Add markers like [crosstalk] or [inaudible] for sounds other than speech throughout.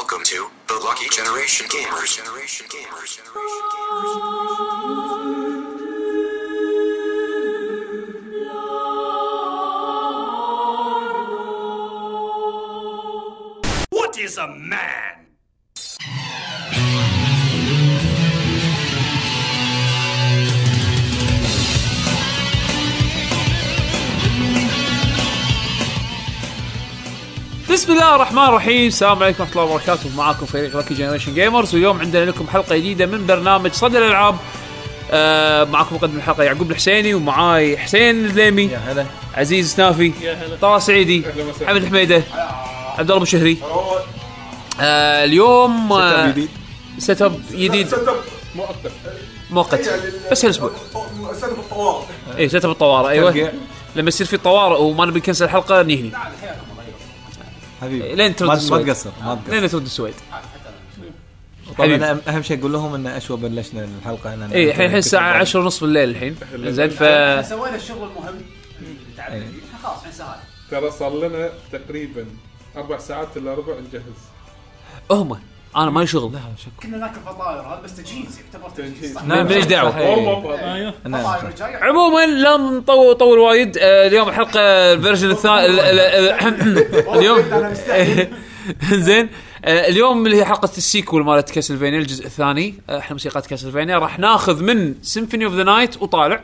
Welcome to the Lucky Generation Gamers. Generation Gamers. Generation What is a man? بسم الله الرحمن الرحيم. السلام عليكم ورحمة الله وبركاته. معاكم فريق لكي Generation Gamers واليوم عندنا لكم حلقة جديدة من برنامج صدى الألعاب. آه معكم مقدم الحلقة يعقوب الحسيني ومعاي حسين الدليمي يا هلا. عزيز سنافي. طه سعيدي. حمد الحميده عبد الله ابو شهري آه اليوم آه جديد. set up جديد مؤقت. بس هالأسبوع. اي set up الطوارئ أيوه. لما يصير في طوارئ وما نبي نكنسل الحلقة نهني. حبيبي. لين ترد ما- السويد. ما تقصر ما تقصر. لين ترد السويد. طبعا اهم شيء أقول لهم إن أشوى بلشنا الحلقة أنا اي الحين الحين الساعة 10 ونص بالليل الحين. زين ف سوينا الشغل المهم. اللي تعبنا فيه خلاص الحين سهل. ترى صار لنا تقريبا أربع ساعات إلا ربع نجهز هم أنا مالي شغل كنا ناكل فطاير هذا بس تجهيز يعتبر تجهيز ما- ماليش دعوة؟ هذا. نعم. عموما لا نطول طول وايد. آه، اليوم الحلقة ال version الثاني ال- ال- ال- اليوم. [laughs] زين. آه، اليوم اللي هي حلقة ال sequel مالت Castlevania الجزء الثاني. آه، إحنا موسيقات Castlevania راح ناخذ من Symphony of the Night وطالع.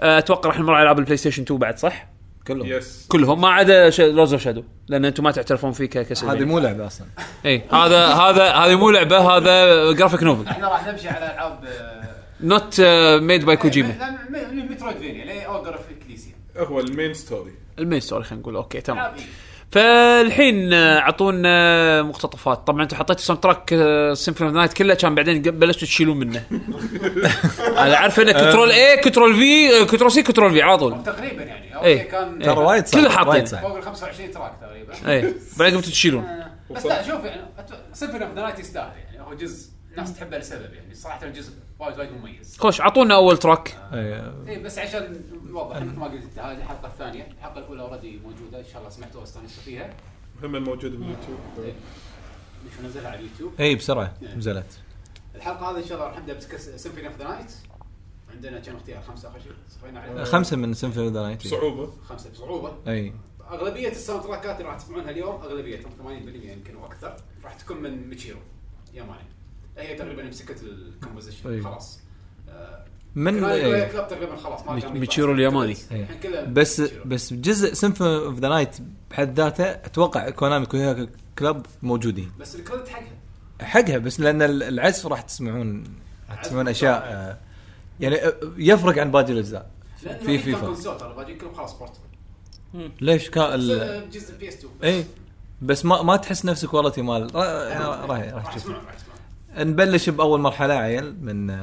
أتوقع راح نمر على ألعاب البلاي ستيشن 2 بعد صح؟ كلهم yes كلهم ما عدا Lords of Shadow لأن أنتم ما تعترفون فيه هذه Castlevania مو لعبه أصلا اي هذا هذا هذه مو لعبه هذا graphic novel إحنا راح نمشي على العاب نوت ميد باي كوجيما مترويدفينيا اللي اوجر في الكليسيا هو المين ستوري المين ستوري خلينا نقول أوكي تمام إيه. فالحين آه، اعطونا مقتطفات. طبعا أنتم حطيتوا ساوند تراك سيمفوني اوف نايت كله كان بعدين بلشتوا تشيلون منه. [laughs] أنا عارف إنه كنترول اي كنترول في كنترول سي كنترول في على طول. تقريبا يعني. إيه. أوكي كان ترى وايد صح كله حاطين. فوق ال 25 تراك تقريبا. اي بعدين قمتوا تشيلون. بس لا شوف يعني Symphony of the Night يستاهل يعني هو جزء. الناس تحبه لسبب يعني صراحة الجزء وايد وايد مميز. خوش اعطونا أول track. إيه. اي بس عشان نوضح مثل ما قلت انت هذه الحلقة الثانية. الحلقة الأولى already موجودة إن شاء الله سمعتوا واستانستوا فيها. هم الموجود باليوتيوب مش ننزلها على اليوتيوب اي بسرعة. نزلت. الحلقة هذه إن شاء الله راح نبدأ ب Symphony of the Night عندنا كم اختيار خمسة اخر شيء صفينا عليهم خمسة من Symphony the Night صعوبه خمسة بصعوبة. اي أغلبية الساوند تراكات اللي راح تسمعونها اليوم أغلبيتهم 80% يمكن وأكثر راح تكون من ميتشيرو ياماني هي تقريبا مسكت الكومبوزيشن أي. خلاص. آه، من إيه. كلاب تقريبا خلاص ما ميتشيرو الياباني. إيه. كله بس. بس جزء سيمفوني اوف ذا نايت بحد ذاته أتوقع كونامي كوهيا كلاب موجودين. بس الكريدت حقها. حقها بس لأن العزف راح تسمعون راح تسمعون أشياء آه، يعني آه، يفرق عن باقي الأجزاء. في في ترى كلهم خلاص بورتبل ليش كان ال... جزء البي اس 2 اي بس ما ما تحس نفس الكواليتي مال را- راح راح تشوف نبلش بأول مرحلة عيل من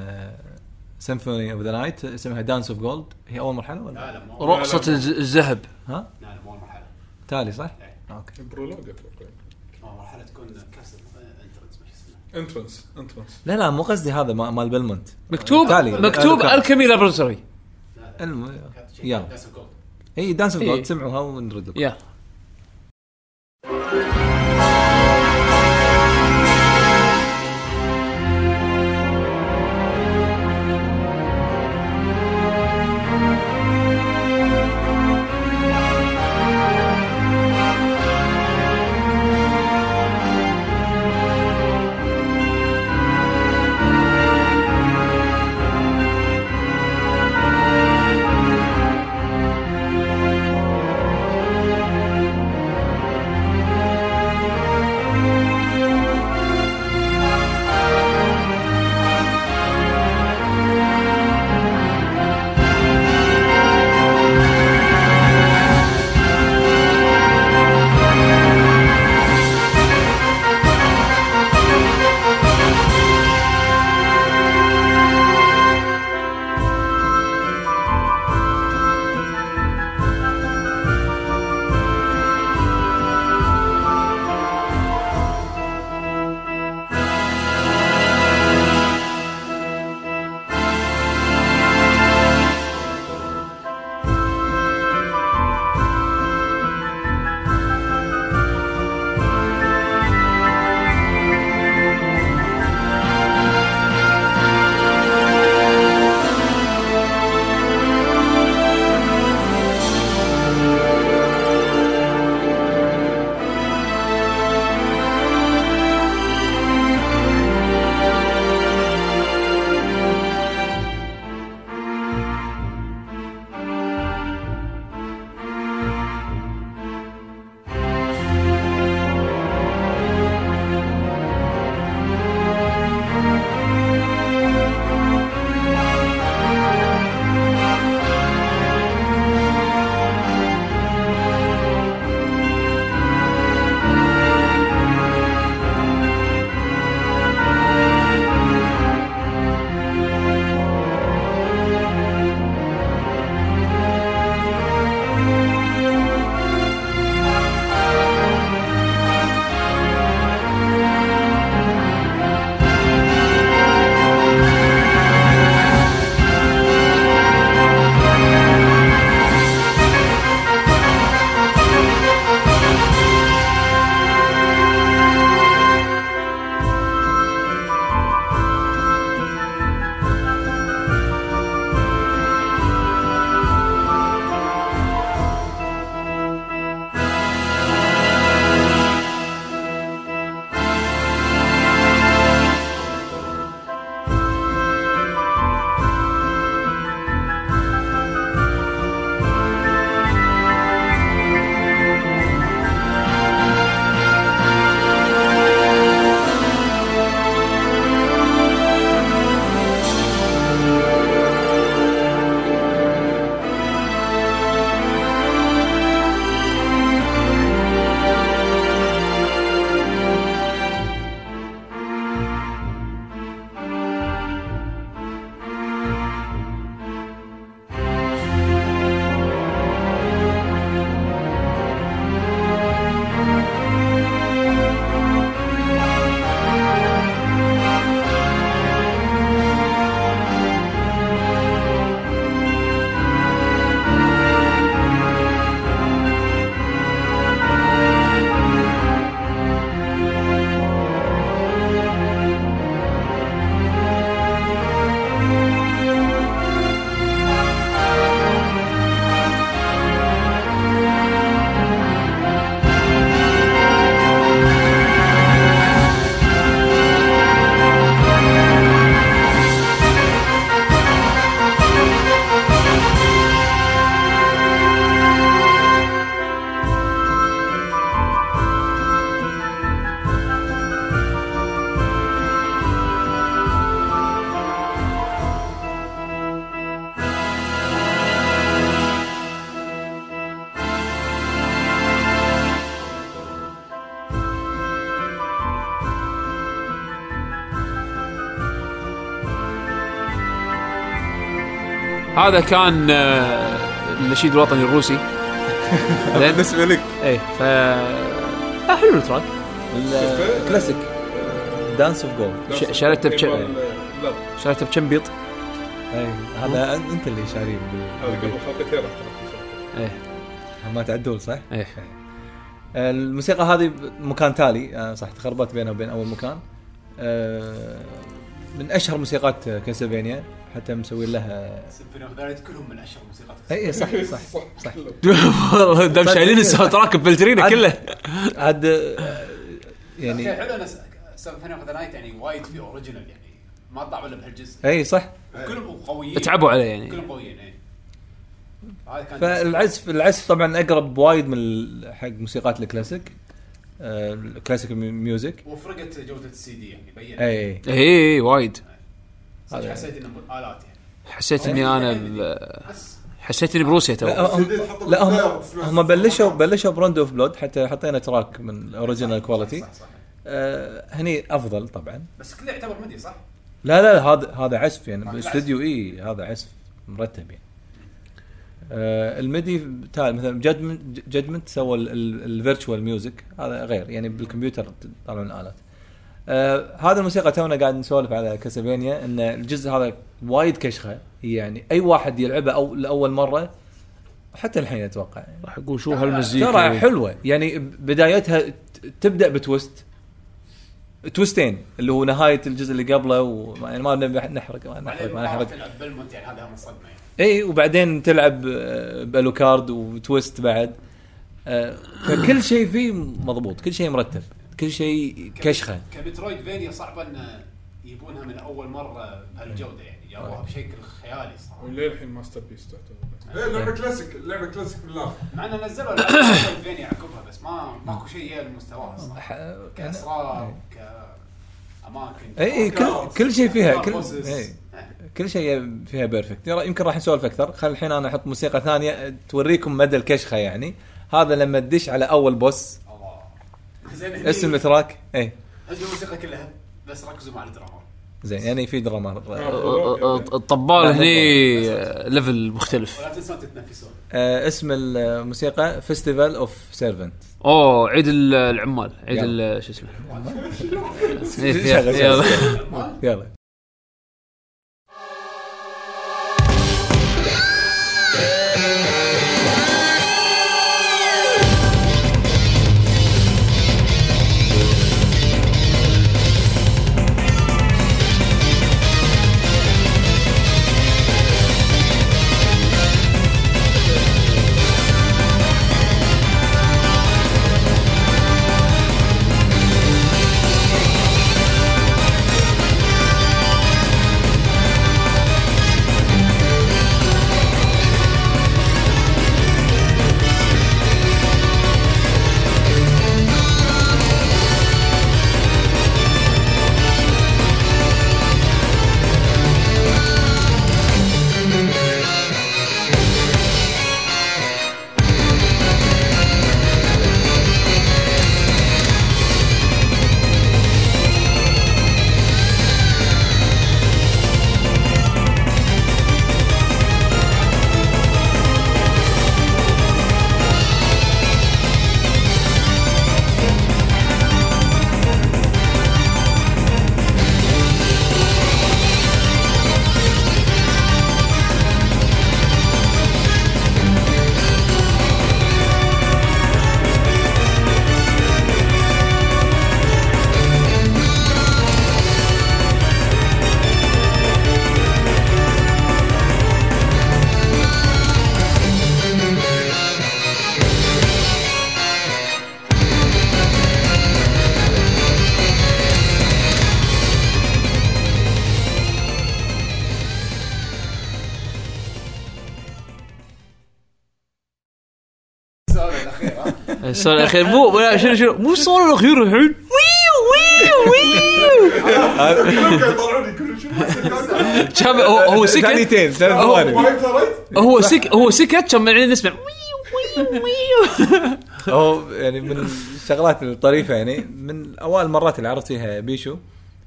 سيمفوني اوف ذا نايت اسمها دانس اوف جولد هي أول مرحلة ولا؟ لا لا مو رقصة الز- الذهب ها؟ لا لا مو أول مرحلة. تالي صح؟ إيه. أوكي. برولوج أتوقع أول مرحلة تكون كاس انترنس انترنس انترنس لا لا مو قصدي هذا ما- مال بلمونت. مكتوب؟ تالي. مكتوب أذكر. الكيمي لابوراتوري الم... شيء. يلا. هي دانس اوف. جولد سمعوها ونرد لكم هذا كان آه، النشيد الوطني الروسي. [laughs] بالنسبة لك. إيه ف حلو التراك. الكلاسيك دانس اوف جولد شريته لا. شريته بشمبيط هذا أنت اللي شاريه هذا قبل حلقتين. إيه. ما تعدول صح؟ إيه. الموسيقى هذه مكان تالي. آه، صح تخربت بينها وبين أول مكان. آه، من أشهر موسيقات Castlevania حتى مسوي لها Symphony of the كلهم من اشهر الموسيقات اي صح صح صح [laughs] صح. والله دام شايلين ال soundtrack بفلترينه عاد- كله. عاد آه، يعني حلو أن Symphony of the Night يعني وايد في original يعني ما طلع ولا بهالجزء. اي صح. كلهم قويين. تعبوا عليه يعني. كلهم قويين اي فالعزف العزف طبعا أقرب وايد من حق موسيقات الكلاسيك آه، ال classic music وفرقت جودة السي دي يعني بين اي اي إيه، وايد. صدق حسيت إنه آلات يعني. حسيت اني أنا ب- بس. حسيت اني بروسيا تو. لا هم لا هم هم بلشوا بلشوا ب Rondo of Blood حتى حطينا track من ال original quality صح صح. آه هني أفضل طبعا. بس كله يعتبر MIDI صح؟ لا لا هذا هذا عزف يعني ما بالاستوديو إي هذا عزف مرتب يعني. آه ال MIDI تال مثلا Judgment Judgment سوى ال virtual music هذا غير يعني بالكمبيوتر طبعا الالات آه هذا الموسيقى تونا قاعد نسولف على Castlevania إن الجزء هذا وايد كشخة. يعني أي واحد يلعبه أو لأول مرة حتى الحين أتوقع. يعني. راح أقول شو هالمزيكا؟ ترى حلوة. يعني بدايتها تبدأ ب twist twist ين اللي هو نهاية الجزء اللي قبله وما يعني ما نبي نحرق ما نحرق ما نحرق. تلعب يعني هذا هم صدمه يعني إي وبعدين تلعب آه، ب Alucard و twist بعد. آه، فكل شيء فيه مضبوط كل شيء مرتب. كل شيء كشخة. ك Metroidvania صعبه أن يبونها من أول مرة بهالجودة يعني جابوها بشكل خيالي صراحة. وللحين masterpiece تعتبر إيه لعبة كلاسيك لعبة كلاسيك بالله. مع إنه نزلوا Metroidvania عقبها بس ما ماكو شيء المستوى صراحة. كأسرار كأماكن. اي اي كل كل شيء فيها كل إيه. كل شيء فيها perfect يرى- يمكن راح نسولف أكثر. خل الحين أنا أحط موسيقى ثانية توريكم مدى الكشخة يعني. هذا لما تدش على أول boss اسم ال track؟ اي الموسيقى كلها بس ركزوا مع ال drummer زين يعني في drummer الطبال هني level مختلف. ولا تنسون تتنفسون آه اسم الموسيقى Festival of Servants أوه عيد ال- العمال عيد يلا. ال- شو اسمه؟ إيه، [laughs] يلا. السؤال الأخير. مو ولا شنو شنو؟ مو السؤال الأخير الحين. يطلعوني كل شيء كان هو هو سكت. ثانيتين ثلاث هو- ثواني. تريت هو سك هو سكت كان بعدين نسمع. هو يعني من الشغلات الطريفة يعني من أوائل المرات اللي عرفت فيها بيشو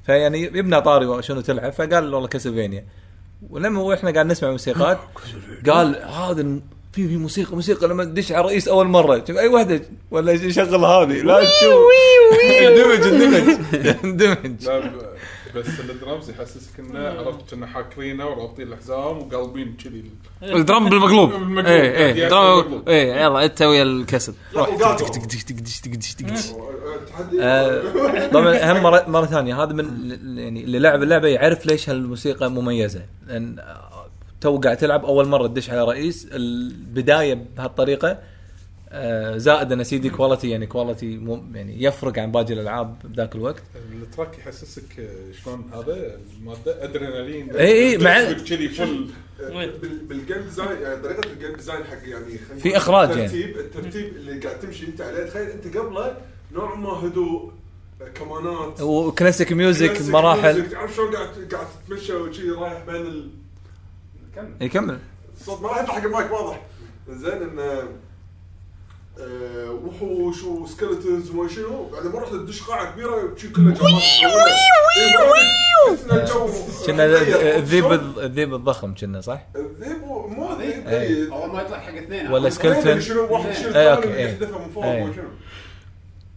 فيعني يبنى طاري شنو تلعب فقال والله كاسلفينيا. ولما إحنا قاعد نسمع موسيقات قال هذا في في موسيقى موسيقى لما تدش على الرئيس أول مرة. شوف أي وحدة؟ ولا يشغل هذه لا تشوف [laughs] اندمج اندمج. [laughs] اندمج. بس الدرامز يحسسك إنه عرفت إنه حاكرينه ورابطين الحزام وقلبين كذي. ال drum بالمقلوب. drum بالمقلوب. إيه يلا أنت ويا الكسل. لا، وقاطع. آه، تحدي طبعا هم مره مرة ثانية. هذا من يعني اللي لعب اللعبة يعرف ليش هالموسيقى مميزة. لأن آه، تو قاعد تلعب أول مرة تدش على رئيس. البداية بهالطريقة آه، زائد أن CD quality يعني quality مو يعني يفرق عن باقي الألعاب بذاك الوقت. ال track يحسسك آه، شلون هذا؟ المادة ادرينالين إي إي، مع- كذي فل بال- بال game design يعني طريقة ال game design حق يعني في إخراج يعني. الترتيب الترتيب اللي قاعد تمشي أنت عليه. تخيل أنت قبله نوع ما هدوء كمانات. و classic music مراحل. تعرف شلون قاعد قاعد تتمشى وشي رايح بين كمل يكمل. الصوت ما راح يطلع حق المايك واضح. زين انه آه، وحوش وسكلتونز وما شنو بعدين مرة تدش قاعة كبيرة شي كلها جمال. كنا الذيب الذيب الضخم كنا صح؟ الذيب مو ذيب. اول ما يطلع حق اثنين. ولا. شنو واحد يشيل الثاني. يحذفه من فوق. وما شنو.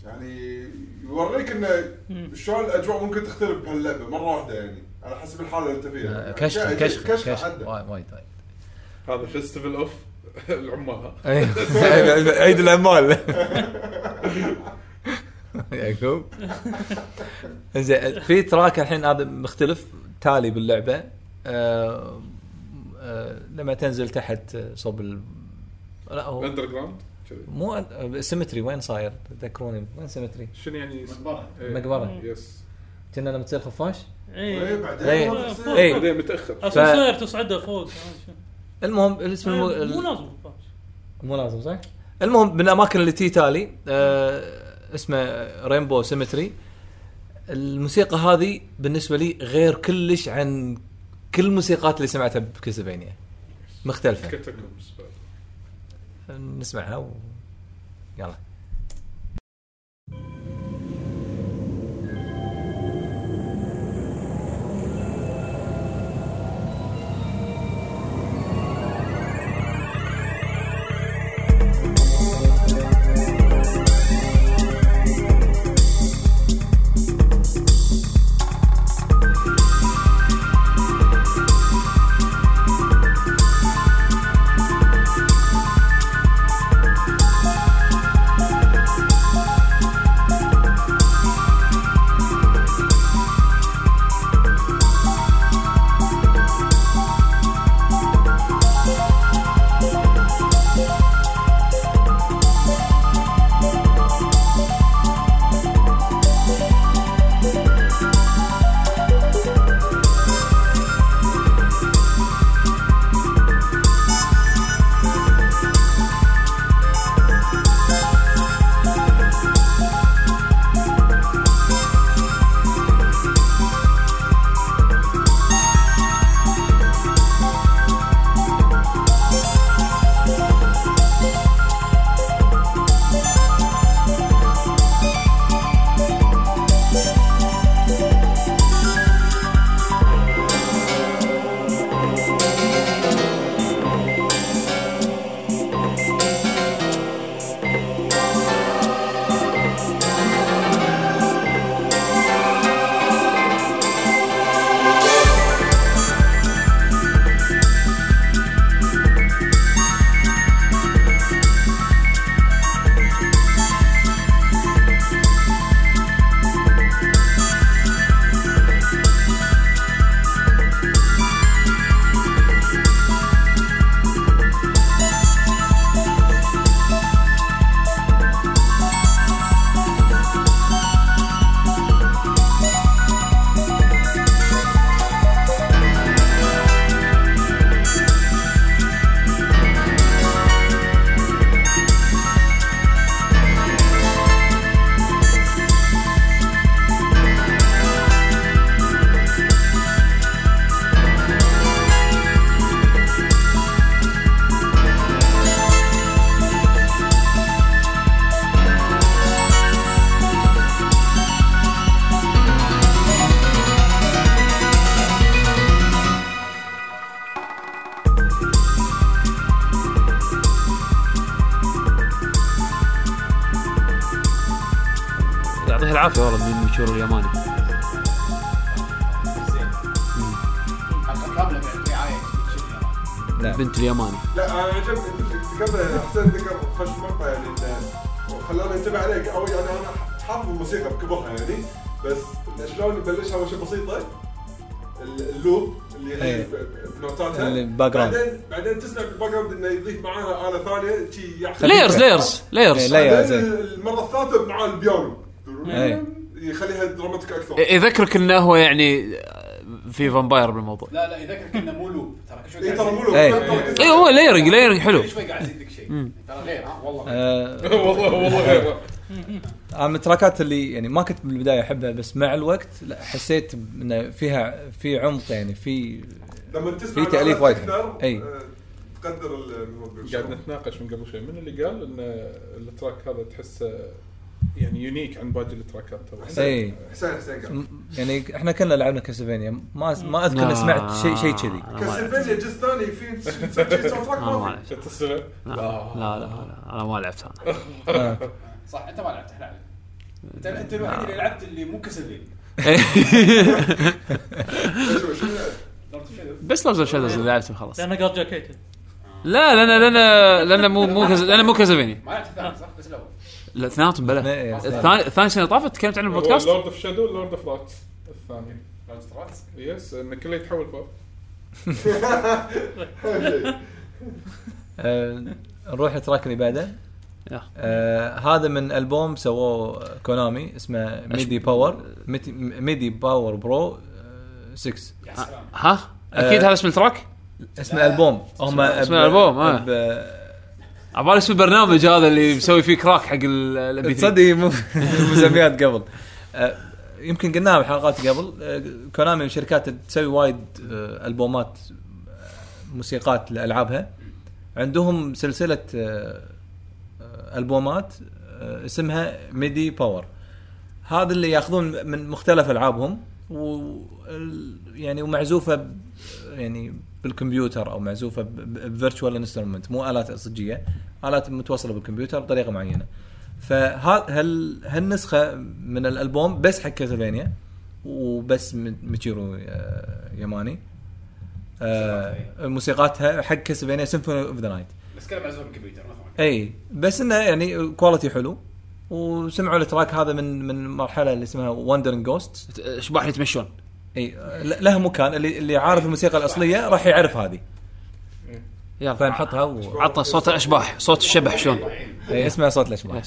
يعني يوريك انه شلون الأجواء ممكن تختلف بهاللعبة مرة واحدة يعني. على حسب الحالة اللي انت فيها آه، يعني كشخ كشخ كشخ. وايد وايد وايد هذا Festival of [laughs] العمال ها إيه. [laughs] عيد العمال يعقوب زين في track الحين هذا مختلف تالي باللعبة آه آه لما تنزل تحت آه، صوب ال لا هو underground مو cemetery وين صاير؟ تذكروني وين cemetery؟ شنو يعني مقبرة. إيه. مقبرة. yes كنا لما تصير خفاش؟ إيه، اي بعدين إيه. ما تصير. إيه. بعدين متأخر اسانسير تصعده فوق المهم الاسم. إيه، مو لازم خفاش. مو لازم صح؟ المهم من الأماكن اللي تي تالي آه اسمه Rainbow Cemetery الموسيقى هذه بالنسبة لي غير كلش عن كل الموسيقات اللي سمعتها ب Castlevania مختلفة نسمعها و... يلا المشهور الياباني نعم بنت الياباني لا أنا عجبني ذكرت حسين ذكر خش مقطع يعني خلاني انتبه عليه أو يعني أنا حافظ الموسيقى بكبرها يعني بس شلون يبلشها أول شيء بسيطة. ال- ال loop اللي هي إيه. بنوتاتها. اللي بال background. بعدين بعدين تسمع بال background إنه يضيف معاها آلة ثانية شي يعخذ layers layers layers لا- بعدين زين. المرة الثالثة مع البيانو. إيه. dramatic أكثر. يذكرك إنه هو يعني في vampire بالموضوع. لا لا يذكرك إنه مو loop. ترى كل شوي اي قاعد ترى مو يزيد- لو إيه. اي هو layering layering حلو. كل شوي قاعد يزيدك شيء. ترى غير ها والله. غير. آه، [laughs] والله والله غير أنا من ال track ات اللي يعني ما كنت بالبداية أحبها بس مع الوقت لا حسيت إنه فيها في عمق يعني في لما تسمع في تأليف الآلات وايد إي. آه، تقدر ال- قاعد نتناقش من قبل شوي. من اللي قال إن ال track هذا تحسه يعني unique عن باقي ال track ات اي حسين حسين يعني إحنا كلنا لعبنا Castlevania ما ما أذكر إني سمعت شيء شيء كذي. Castlevania جزء ثاني في soundtrack ما؟ لا لا لا أنا ما لعبت أنا. [laughs] صح أنت ما لعبت إحنا أنت أنت الوحيد اللي لعبت اللي مو شو شو Lords of بس Shadows اللي لعبته خلاص. لأنه قال جاكيته لا لأن لأن لأن مو مو لأن مو كازافيني ما لعبت الثاني صح؟ بس الأول. لا اثنيناتهم بلا. الثاني الثاني سنه طافت تكلمت عنه بالبودكاست لورد اوف شادو لورد اوف رات الثاني. لورد اوف راتس يس انه كله يتحول فوق. [laughs] نروح التراك اللي بعده. آه هذا من ألبوم سووه كونامي اسمه ميدي باور. ميدي- ميدي Power Pro آه، 6 يا سلام ها؟ أكيد هذا اسم ال track؟ اسم الألبوم. هم اسم الألبوم، آه. عبالي اسم البرنامج هذا اللي مسوي فيه كراك حق البي تصدق مو- [laughs] مسميات قبل. آه، يمكن قلناها بحلقات قبل. آه، Konami من الشركات اللي تسوي وايد آه، ألبومات موسيقات لألعابها. عندهم سلسلة ألبومات اسمها MIDI Power. هذا اللي ياخذون من مختلف ألعابهم و يعني ومعزوفة يعني بالكمبيوتر أو معزوفة ب virtual instrument مو آلات صجية آلات متوصلة بالكمبيوتر بطريقة معينة. فهال هالنسخة من الألبوم بس حق Castlevania وبس ميتشيرو آه، ياماني. آه، موسيقاتها حق Castlevania Symphony of the Night بس كلام معزوف بالكمبيوتر إي بس إنه يعني quality حلو. وسمعوا ال track هذا من من مرحلة اللي اسمها Wandering Ghosts اشباح يتمشون؟ إي لها مكان اللي اللي عارف الموسيقى الأصلية راح يعرف هذه. يلا. فنحطها و... عطى صوت الأشباح صوت الشبح شلون؟ إي اسمها صوت الأشباح.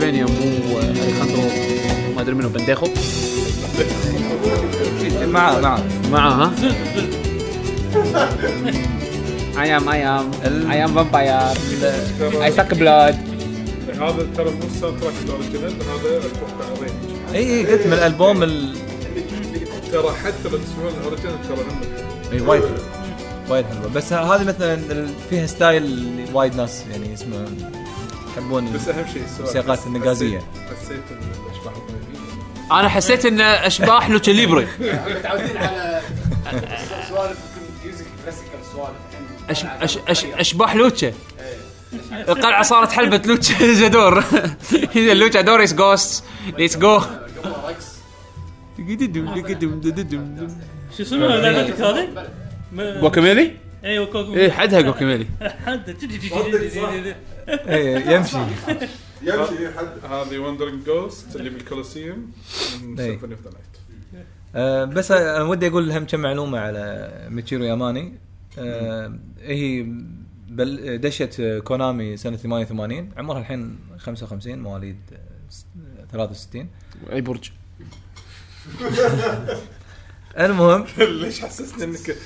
Castlevania مو اليخاندرو ما ادري منو بنديخو معاه معاه معاه ها؟ I am I am I am vampire I suck blood هذا ترى مو ال soundtrack ال original هذا arrange إي إي قلت من الألبوم ال... ترى حتى لو تسمعون ال original ترى هم إي وايد وايد حلوة بس هذه مثلا فيها style اللي وايد ناس يحبون بس أهم شيء السؤال النغازية. حسيت- الاشباح أنا حسيت ان أشباح لوتشا ليبري. [laughs] متعودين على سوالف ميوزك كلاسيكال سوالف أش أش أش أشباح لوتشا القلعة صارت حلبة لوتشا جادور لوتشا دور از جوست ليتس جو شو اسمه لعبتك هذه؟ جوكاميلي؟ أيوه كوكو إيه حدها جوكاميلي [laughs] حد [laughs] اي يمشي. يمشي حد. هذه Wandering Ghosts اللي بال Colosseum من. Symphony of the Night بس أنا ودي أقول هم كم معلومة على ميتشيرو ياماني. آه هي بل دشت Konami سنة 88 عمرها الحين 55 مواليد آه، س- 63 أي برج. [laughs] المهم [laughs] ليش حسسني انك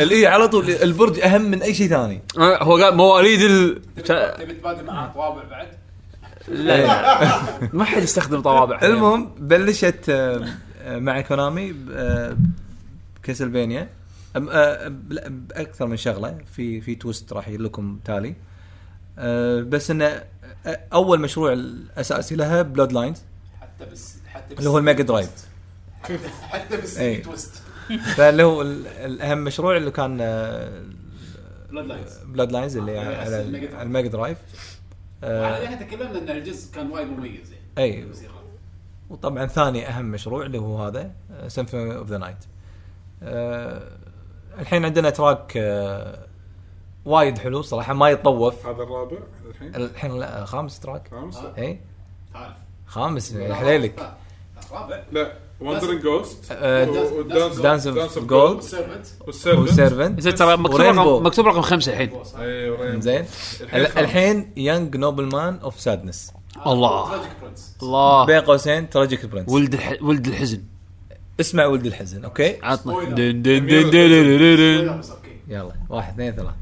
اللي على طول البرج أهم من أي شيء ثاني. آه، هو قال مواليد ال تبي تبادل معاه طوابع بعد؟ [laughs] ما حد يستخدم طوابع. المهم بلشت آه، آه، مع Konami ب Castlevania باكثر من شغلة. في في twist راح لكم تالي. بس إنه أول مشروع الأساسي لها Bloodlines حتى بس حتى بس اللي هو ال Mega Drive. حتى بس إي. twist. فاللي هو ال- الاهم مشروع اللي كان Bloodlines Bloodlines اللي آه، على ال Mega Drive. وعلى إحنا تكلمنا إن الجزء كان وايد مميز يعني. اي. وطبعا ثاني أهم مشروع اللي هو هذا Symphony of the Night الحين عندنا track آه، وايد حلو صراحة ما يتطوف. هذا الرابع الحين؟ الحين لا خامس track. خامس؟ اي خامس حليلك. لا، لا، رابع. لا Wandering Ghosts Dance of وال servant و servant زين ترى مكتوب. رقم مكتوب رقم خمسه الحين أيوه زين ال- الحين Young Nobleman of Sadness الله. الله بين قوسين Tragic Prince ولد. ولد الحزن اسمع ولد الحزن أوكي عطنا Spoiler. دن دن دن دن دن دن. بس أوكي يلا واحد اثنين ثلاث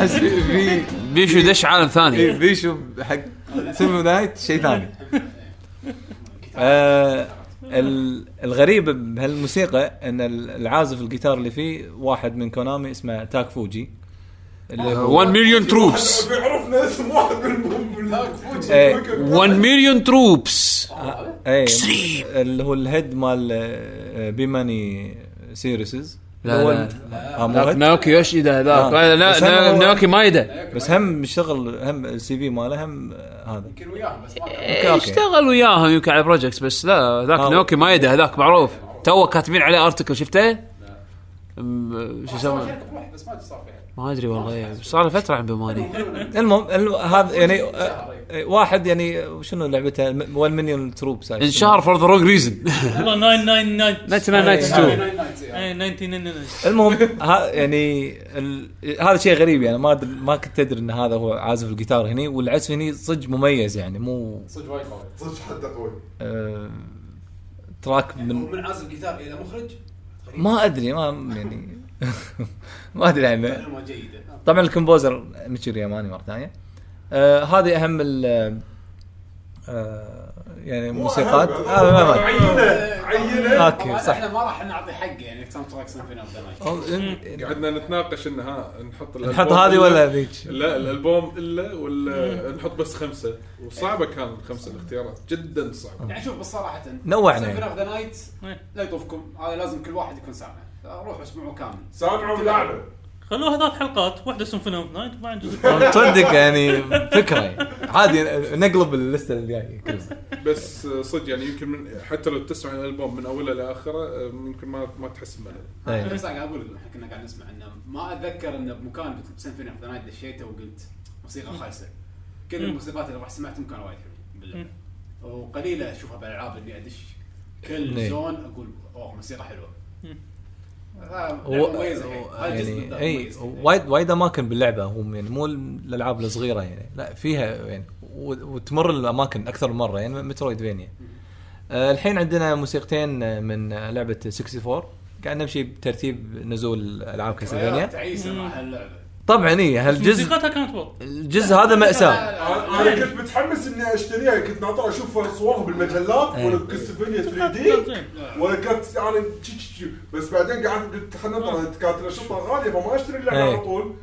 احس في في بيشو دش عالم إيه، ثاني بيشو حق سيمو نايت شيء ثاني. آه ال- الغريب بهالموسيقى إن ال- العازف الجيتار اللي فيه واحد من كونامي اسمه تاك فوجي اللي هو 1 مليون تروبس عرفنا اسم واحد من إيه. 1 مليون تروبس اي اللي هو الهيد مال آه، بيماني series لا، هو لا. آه، head؟ ناوكي يوشيدا هذاك آه. لا لا بس هم لا ناوكي مايدا بس هم شغل هم ال CV ماله هم آه، هذا. يمكن وياهم بس كان إيه،. اشتغل وياهم يمكن على projects بس لا ذاك آه. ناوكي مايدا هذاك معروف. تو كاتبين عليه article شفته؟ شو يسمونه؟ ما أدري والله. صار له فترة عن Bemani المهم الم- هذا [laughs] يعني آه، آه، واحد يعني شنو لعبته؟ 1 مليون troops انشهر for the wrong reason والله 999 1992 [laughs] اي 1999 المهم ها يعني ال... هذا شيء غريب يعني ما أدري- ما كنت ادري إن هذا هو عازف الجيتار هني والعزف هني صدق مميز يعني مو صدق وايد قوي صدق حده قوي. آه... track من من من عازف جيتار إلى مخرج؟ ما أدري ما يعني [laughs] ما أدري عنه معلومة جيدة. طبعا ال composer ميتشيرو ياماني مرة ثانية. آه هذه أهم ال آه يعني موسيقات. هذا ما ما عينة عينة. أوكي طبعاً صح. إحنا ما راح نعطي حق يعني soundtrack Symphony of the قعدنا نتناقش إن ها نحط نحط هذه ولا ذيك لا الألبوم إلا ولا نحط بس خمسة. وصعبة كان خمسة الاختيارات. جدا صعبة. يعني شوف بس صراحة نوعنا Symphony. of the Night. لا يطوفكم. هذا لازم كل واحد يكون سامع. روحوا اسمعوا كامل. سامعوا ولعبه خلوها ثلاث حلقات واحدة Symphony of Night وبعدين جزء تصدق يعني فكرة. يعني. عادي نقلب اللسته اللي جاية كلها. بس صدق يعني يمكن من حتى لو تسمع الألبوم من أوله لاخره يمكن ما ما تحس بملل أي. بس قاعد أقول إحنا كنا قاعد نسمع إنه ما أتذكر إنه بمكان Symphony of Night دشيته وقلت موسيقى خايسة. كل الموسيقات اللي رحت سمعتهم كانوا وايد حلوين بالله. وقليلة أشوفها بالألعاب إني أدش كل إيه. zone أقول أوه موسيقى حلوة آه، هو لعبة مميزه يعني. الجزء يعني بالذات اي مميز. وايد وايد أماكن باللعبة هم يعني مو الألعاب الصغيرة يعني. لا فيها يعني و- وتمر الأماكن أكثر من مرة يعني Metroidvania آه الحين عندنا موسيقتين آه، من آه، لعبه 64 قاعد نمشي بترتيب نزول ألعاب Castlevania. تعيسة مع هاللعبة. طبعا اي هالجزء موسيقتها كانت واو الجزء هذا مأساة أنا كنت متحمس إني أشتريها كنت ناطر أشوف صورها بالمجلات إيه. ولا Castlevania 3 كانت D. ولا كانت يعني. بس بعدين قعدت قلت خلينا ننطر كانت الأشرطة غاليه فما أشتري اللعبه إيه. على طول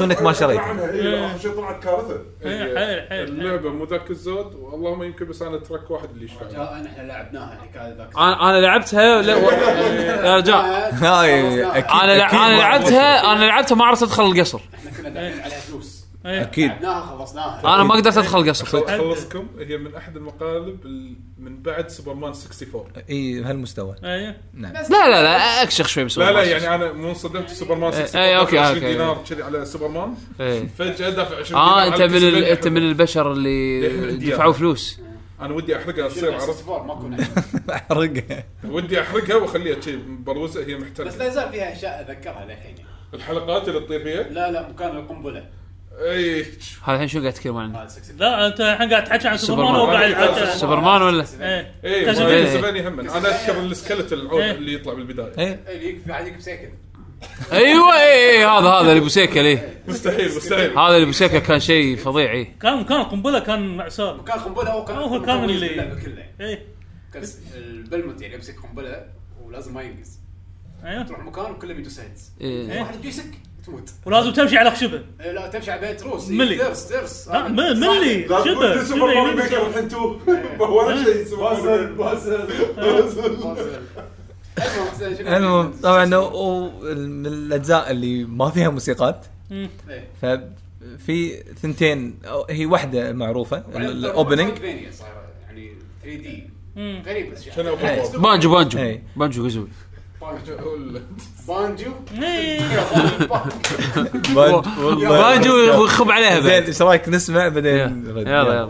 إنك ما شريت. عنها إيه. اي اخر شيء طلعت كارثة. إيه، هي حيل- حيل- اللعبة مو ذاك الزود واللهم يمكن بس أنا تراك واحد اللي رجاء إحنا لعبناها الحكاية ذاك أنا أنا لعبتها لا و... يا رجال [laughs] هاي أنا لع... أنا لعبتها أنا لعبتها ما عرفت أدخل القصر. إحنا كنا دافعين عليها فلوس. إيه. أكيد. لعبناها خلصناها أنا ما قدرت أدخل القصر تخلصكم هي من أحد المقالب ال- من بعد سوبرمان 64 إي بهالمستوى إيه. نعم. لا لا لا أكشخ شوي بس لا لا يعني أنا مو انصدمت سوبرمان 64 إيه، أوكي، دافع 20 أوكي. دينار كذي على سوبرمان. إيه. فجأة دافع 20 دينار آه على انت من ال... أنت من. البشر اللي يحمل. دفعوا فلوس. أنا ودي أحرقها تصير عرفت؟ 64 ماكو نحن. أحرقها. ودي أحرقها وأخليها شيء بروزة هي بس لا يزال فيها أشياء اتذكرها للحين. الحلقات اللي تطير فيها؟ لا لا مكان القنبلة. اي هذا الحين شو قاعد تتكلم عنه؟ مال 64 لا أنت الحين قاعد تحكي عن سوبرمان. وهو قاعد يحكي سوبرمان ولا؟ إيه. اي Castlevania. Castlevania هم. أنا أذكر ال skeleton العود إيه. اللي يطلع بالبداية. اي اللي يكفي عادي بسيكل أيوه اي اي هذا هذا اللي بوسيكا ليه مستحيل مستحيل. هذا اللي بوسيكا كان شيء فظيع إيه. كان كان قنبلة كان معسار. مكان قنبلة هو كان هو كان اللي- إيه. كان البلمت يعني يمسك قنبلة ولازم ما ينقز أيوه. تروح مكان وكلهم يدوس هيدز إيه. واحد يجي يسك. تموت. ولازم تمشي على خشبه. إيه، لا تمشي على بيت روس ملي. ترس ترس. لا م- ملي لا تقول شبه سوبر شبه ماريو يمين ميكر شبه. الحين تو ولا شيء ماريو بازل المهم طبعا و- من الأجزاء اللي ما فيها موسيقات. مم. إيه. ففي ثنتين أو هي واحدة معروفة ال opening. يعني 3D. مم. غريب بس يعني. أبو بوب. Banjo Banjo. إيه. Banjo Kazooie Banjo إيه. بانجو وخب عليها زين بعد إيش رأيك نسمع بعدين؟ يلا؟ يلا.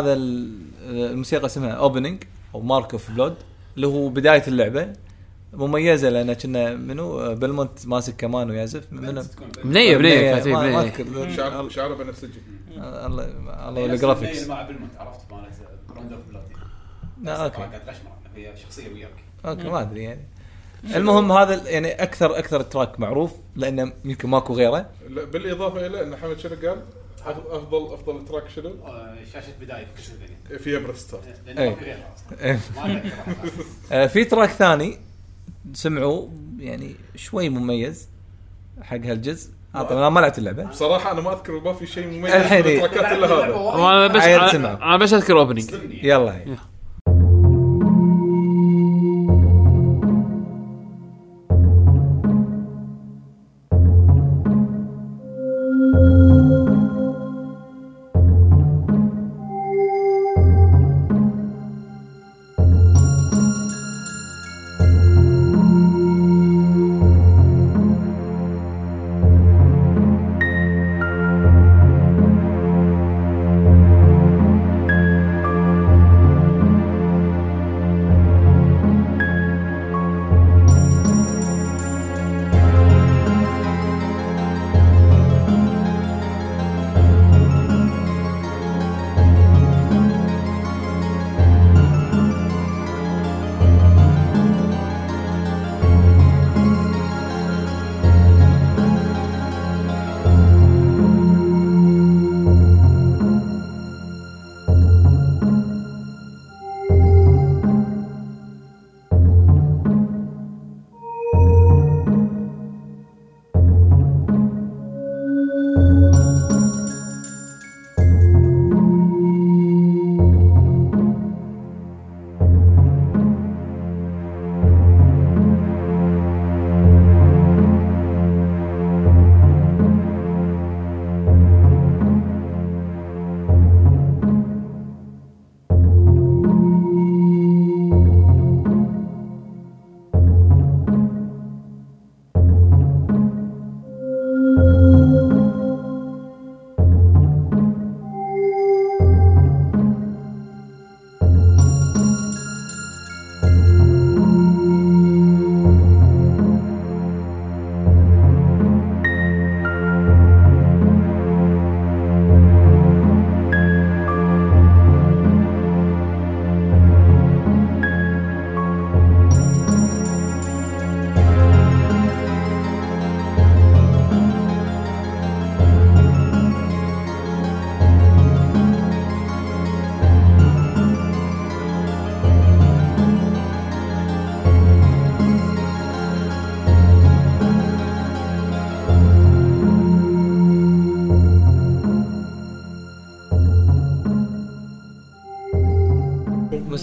هذا ال- الموسيقى اسمها Opening أو Mark of Blood اللي هو بداية اللعبة. مميزة لأن كنا منو؟ Belmont ماسك كمان ويعزف منو؟ بنيه بنيه كاتب ما- اذكر شعر شعره بنفسجي الله الله اللي مع Belmont عرفت؟ مالت Brand of Blood لا، أوكي. قاعد غشمر هي شخصية وياك. أوكي ما أدري يعني. المهم هذا يعني أكثر أكثر track معروف لأنه يمكن ماكو غيره. لا، بالإضافة إلى إن حمد شنو قال؟ أفضل أفضل track شنو؟ آه، شاشة بداية فيها ما في غيرها أصلا إيه. ما أتذكر. [laughs] آه، في track ثاني سمعوا يعني شوي مميز حق هالجزء. آه، طبعا أنا ما لعبت اللعبة. بصراحة أنا ما أذكر ما في شيء مميز الحين إيه. إلا هذا. وأنا بس أنا بس أذكر opening يلا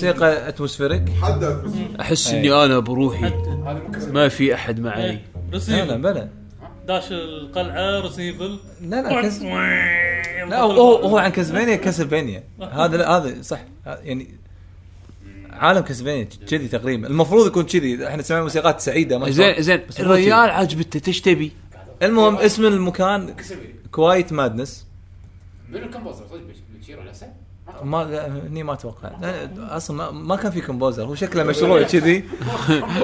موسيقى atmospheric أحس إني أنا بروحي. ما في أحد معي. إيه. لا لا Resident Evil بلا. داش القلعة Resident Evil لا لا كز... لا هو هو, عن Castlevania Castlevania هذا لا هذا صح. يعني عالم Castlevania كذي تقريبا. المفروض يكون كذي إحنا سمعنا موسيقات سعيدة ما زين زين. كذي. عجبته إيش تبي؟ المهم اسم المكان. Quiet Madness منو ال composer؟ صدق نفسه؟ ما هني ما أتوقع. لا، أصلا ما, ما كان في composer هو شكله مشروع كذي.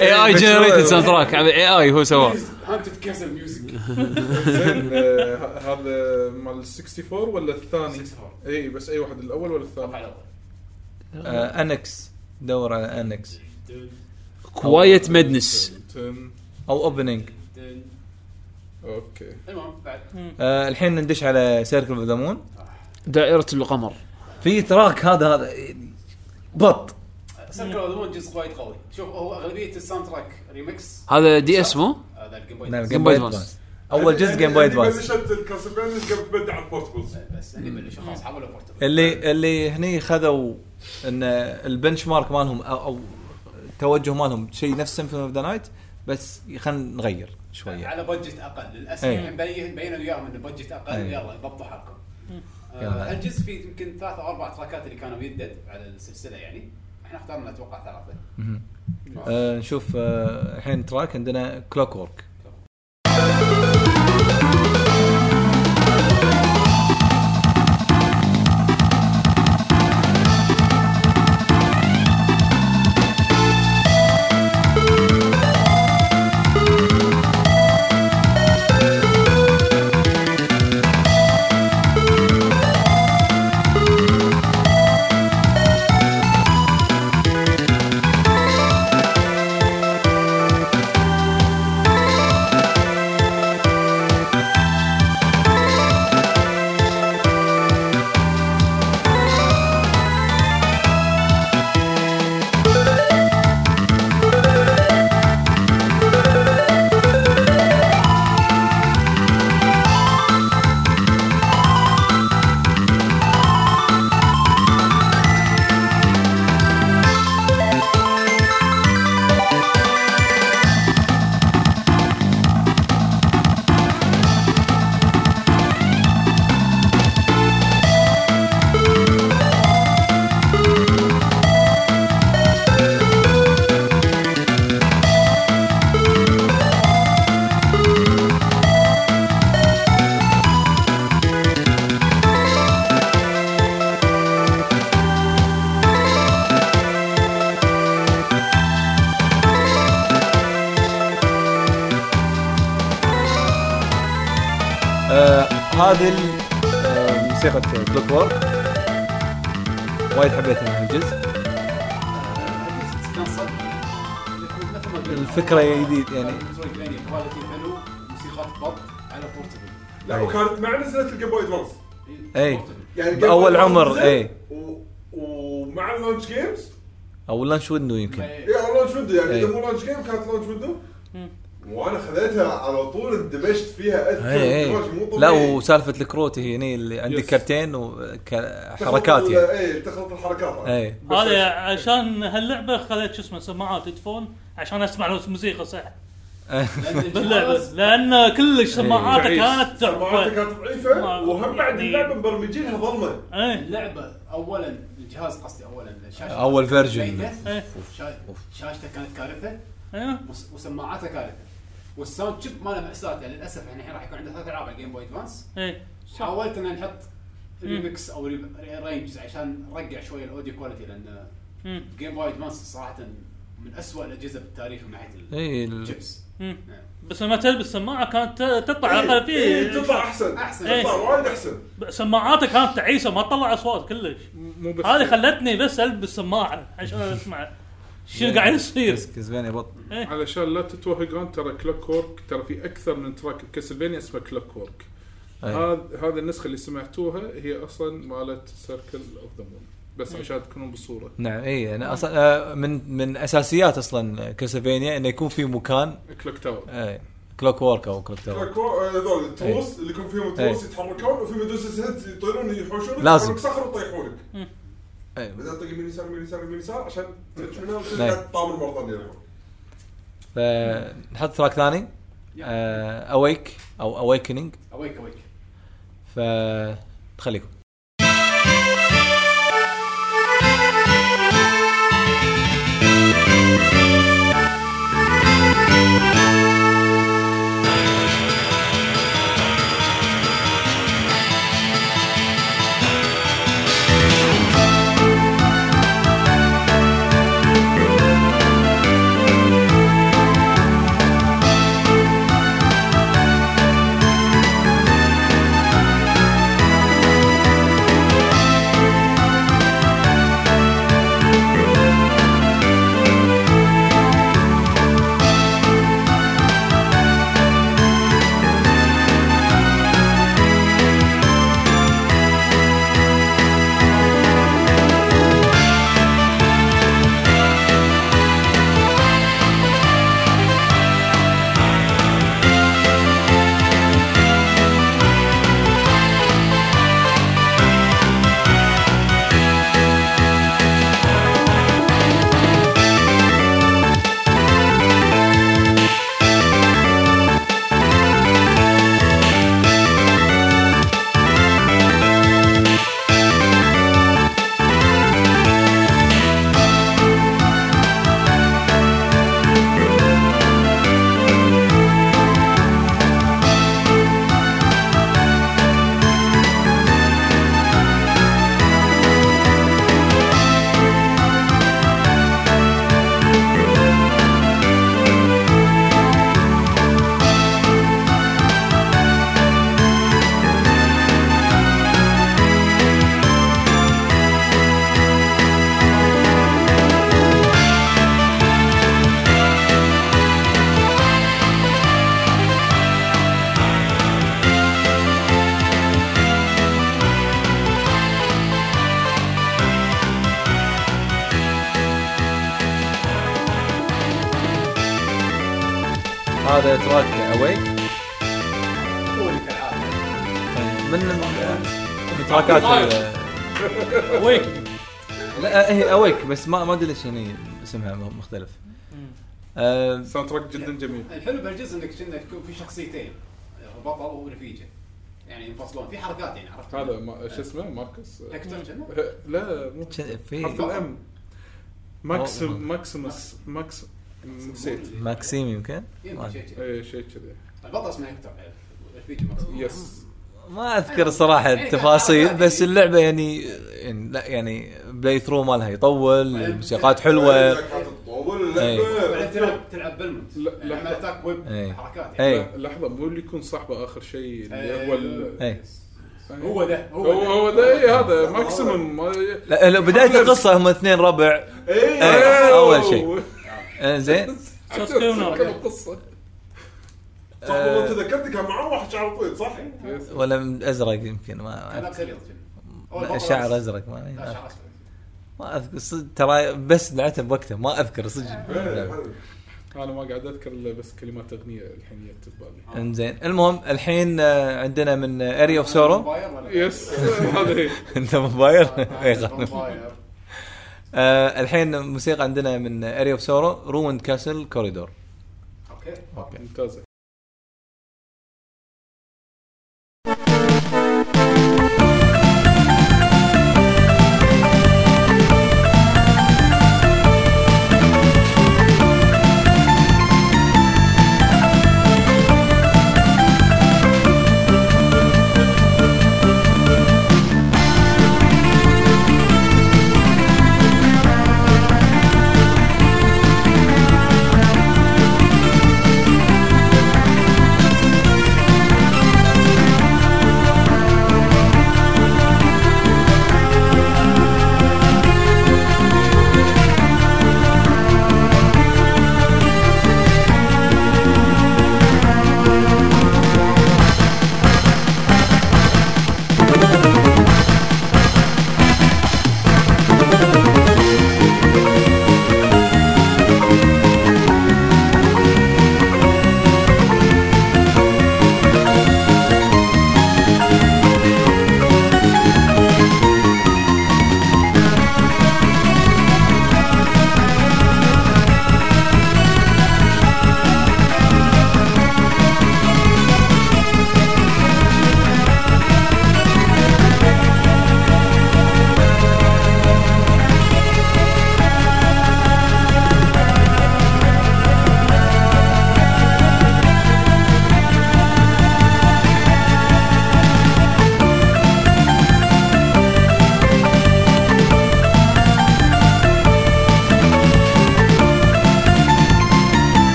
اي اي. generated soundtrack اي اي هو سواه. Haunted Castle music زين آه، هذا مال 64 ولا الثاني؟ 64. إي بس إي واحد الأول ولا الثاني؟ الأول. انكس دور على انكس Quiet Madness. أو Opening أوكي. المهم بعد. آه الحين ندش على Circle of the Moon دائرة القمر. في track هذا هذا بط. Circle of the Moon جزء وايد قوي شوف هو أغلبية ال soundtrack remix هذا DS مو؟ هذا ال Game Boy Advance أول جزء Game Boy Advance بلشت ال Castlevania قبل تبدع ال portables بس هني بلشوا خلاص حولوا portable اللي اللي هني خذوا إن ال benchmark مالهم أو, أو التوجه مالهم شيء نفس Symphony of the Night بس خلينا نغير شوية. على budget أقل. للأسف إيه. الحين بين- بينوا وياهم انه budget أقل إيه. يلا ضبطوا حالكم. آه، هالجزء فيه يمكن ثلاث أو أربع تراكات اللي كانوا يدد على السلسلة يعني. إحنا اخترنا أتوقع ثلاثة. آه نشوف آه الحين track عندنا Clockwork مثل ما قلنا. الفكرة جديد يعني. quality حلو موسيقات بط على portable لا وكانت مع نزلت ال Game Boy Advance أي يعني Advance عمر، إيه. و... ومع ال launch games أو launch window يمكن اي launch window يعني إيه. إذا مو launch game كانت launch window وأنا خذيتها على طول اندمجت فيها اذكر اي اندماج مو لا وسالفة الكروت هي هني اللي عندك yes. كرتين وحركات يعني. اي تخلط الحركات. اي هذا عشان هاللعبة خذيت شو اسمه سماعات headphone عشان أسمع الموسيقى صح. [laughs] [laughs] باللعبة لأن كلش سماعاته تعيس. كانت سماعاتها تحفه كانت ضعيفة وهم بعد يعني- اللعبة مبرمجينها ظلمة. اللعبة اولا الجهاز قصدي اولا الشاشة. إيه. شا- شاشته كانت كارثة أيوه وس- وسماعاته كارثة. وال sound chip ماله مأساة يعني للأسف إحنا الحين راح يكون عندنا ثلاث ألعاب على جيم بوي ادفانس إيه حاولت ان نحط ريمكس أو arrange عشان نرجع شوية ال audio quality لأن. جيم بوي ادفانس صراحة من أسوأ الأجهزة بالتاريخ من ناحية الشيبس مم. بس لما تلبس سماعه كانت تطلع على الأقل إيه، في تطلع أحسن. أحسن. إيه. تطلع وايد أحسن. سماعاته كانت تعيسة ما تطلع أصوات كلش. مو بس هذه خلتني بس ألبس سماعة عشان أسمع. شنو قاعد يصير؟ كس- كسباني بط. علشان لا تتوهقون ترى Clockwork ترى في أكثر من track بكاسلفينيا اسمه Clockwork. هذا هذه النسخة اللي سمعتوها هي أصلا مالت Circle of the Moon بس عشان تكونون بالصورة. نعم اي أنا أصلا آه، من من أساسيات أصلا كاسلفينيا إنه يكون في مكان. clock tower اي clockwork أو clock tower آه، هذول التروس اللي يكون فيهم إيه. تروس يتحركون وفي Medusa head يطيرون يحوشونك لازم. صخر ويطيحونك بعدين تطق يمين يسار يمين يسار يمين يسار عشان تفتح منها إيه. وترجع تطامر مره ثانية فنحط track ثاني. اويك أو اويكننج اويك اويك فتخليكم تراكات ال- Awake لا هي Awake بس ما ما أدري ليش هني اسمها مختلف. آه، soundtrack جدا جميل. الحلو بالجزء إنك كنا يكون في شخصيتين. بطل ورفيجه يعني ينفصلون. في حركات يعني عرفت؟ هذا ما شو اسمه؟ ماركس هكتور لا مو في؟ حرف الأم. ماكس أو- ماكسيموس ماكس نسيت ماكسيم يمكن؟ يمكن شيء كذي. اي شيء كذي. البطل اسمه هكتور الرفيجه مقصود يس ما أذكر الصراحه التفاصيل بس اللعبة يعني يعني لا يعني بلاي ثرو مالها يطول الموسيقات حلوة. كانت تطول اللعبه بعدين تلعب تلعب بالمنت لحظة. اتاك ويب إيه. حركات يعني. اي لا، لحظة مو اللي يكون صاحبه آخر شيء اللي إيه. هو ال- اي هو ده هو هو ده. إيه هذا ماكسيموم لا لا، بداية القصة هم اثنين ربع. اي إيه، أول شيء. زين. القصة؟ صح والله تذكرت كان معاه واحد شعره طويل صح؟ ولا من أزرق يمكن ما كان ابيض شعر أزرق ما لا ما, شعر أسود. ما أذكر صدق ترى بس لعبتها بوقتها ما أذكر صدق. إيه، حلو. أنا ما قاعد أذكر إلا بس كلمات أغنية الحين جت ببالي إنزين. المهم الحين آه، عندنا من Aria of Sorrow yes. [laughs] هذا [laughs] أنت موبايل آه، إيه،. آه، الحين موسيقى عندنا من Aria of Sorrow روند Castle Corridor okay. ممتازة.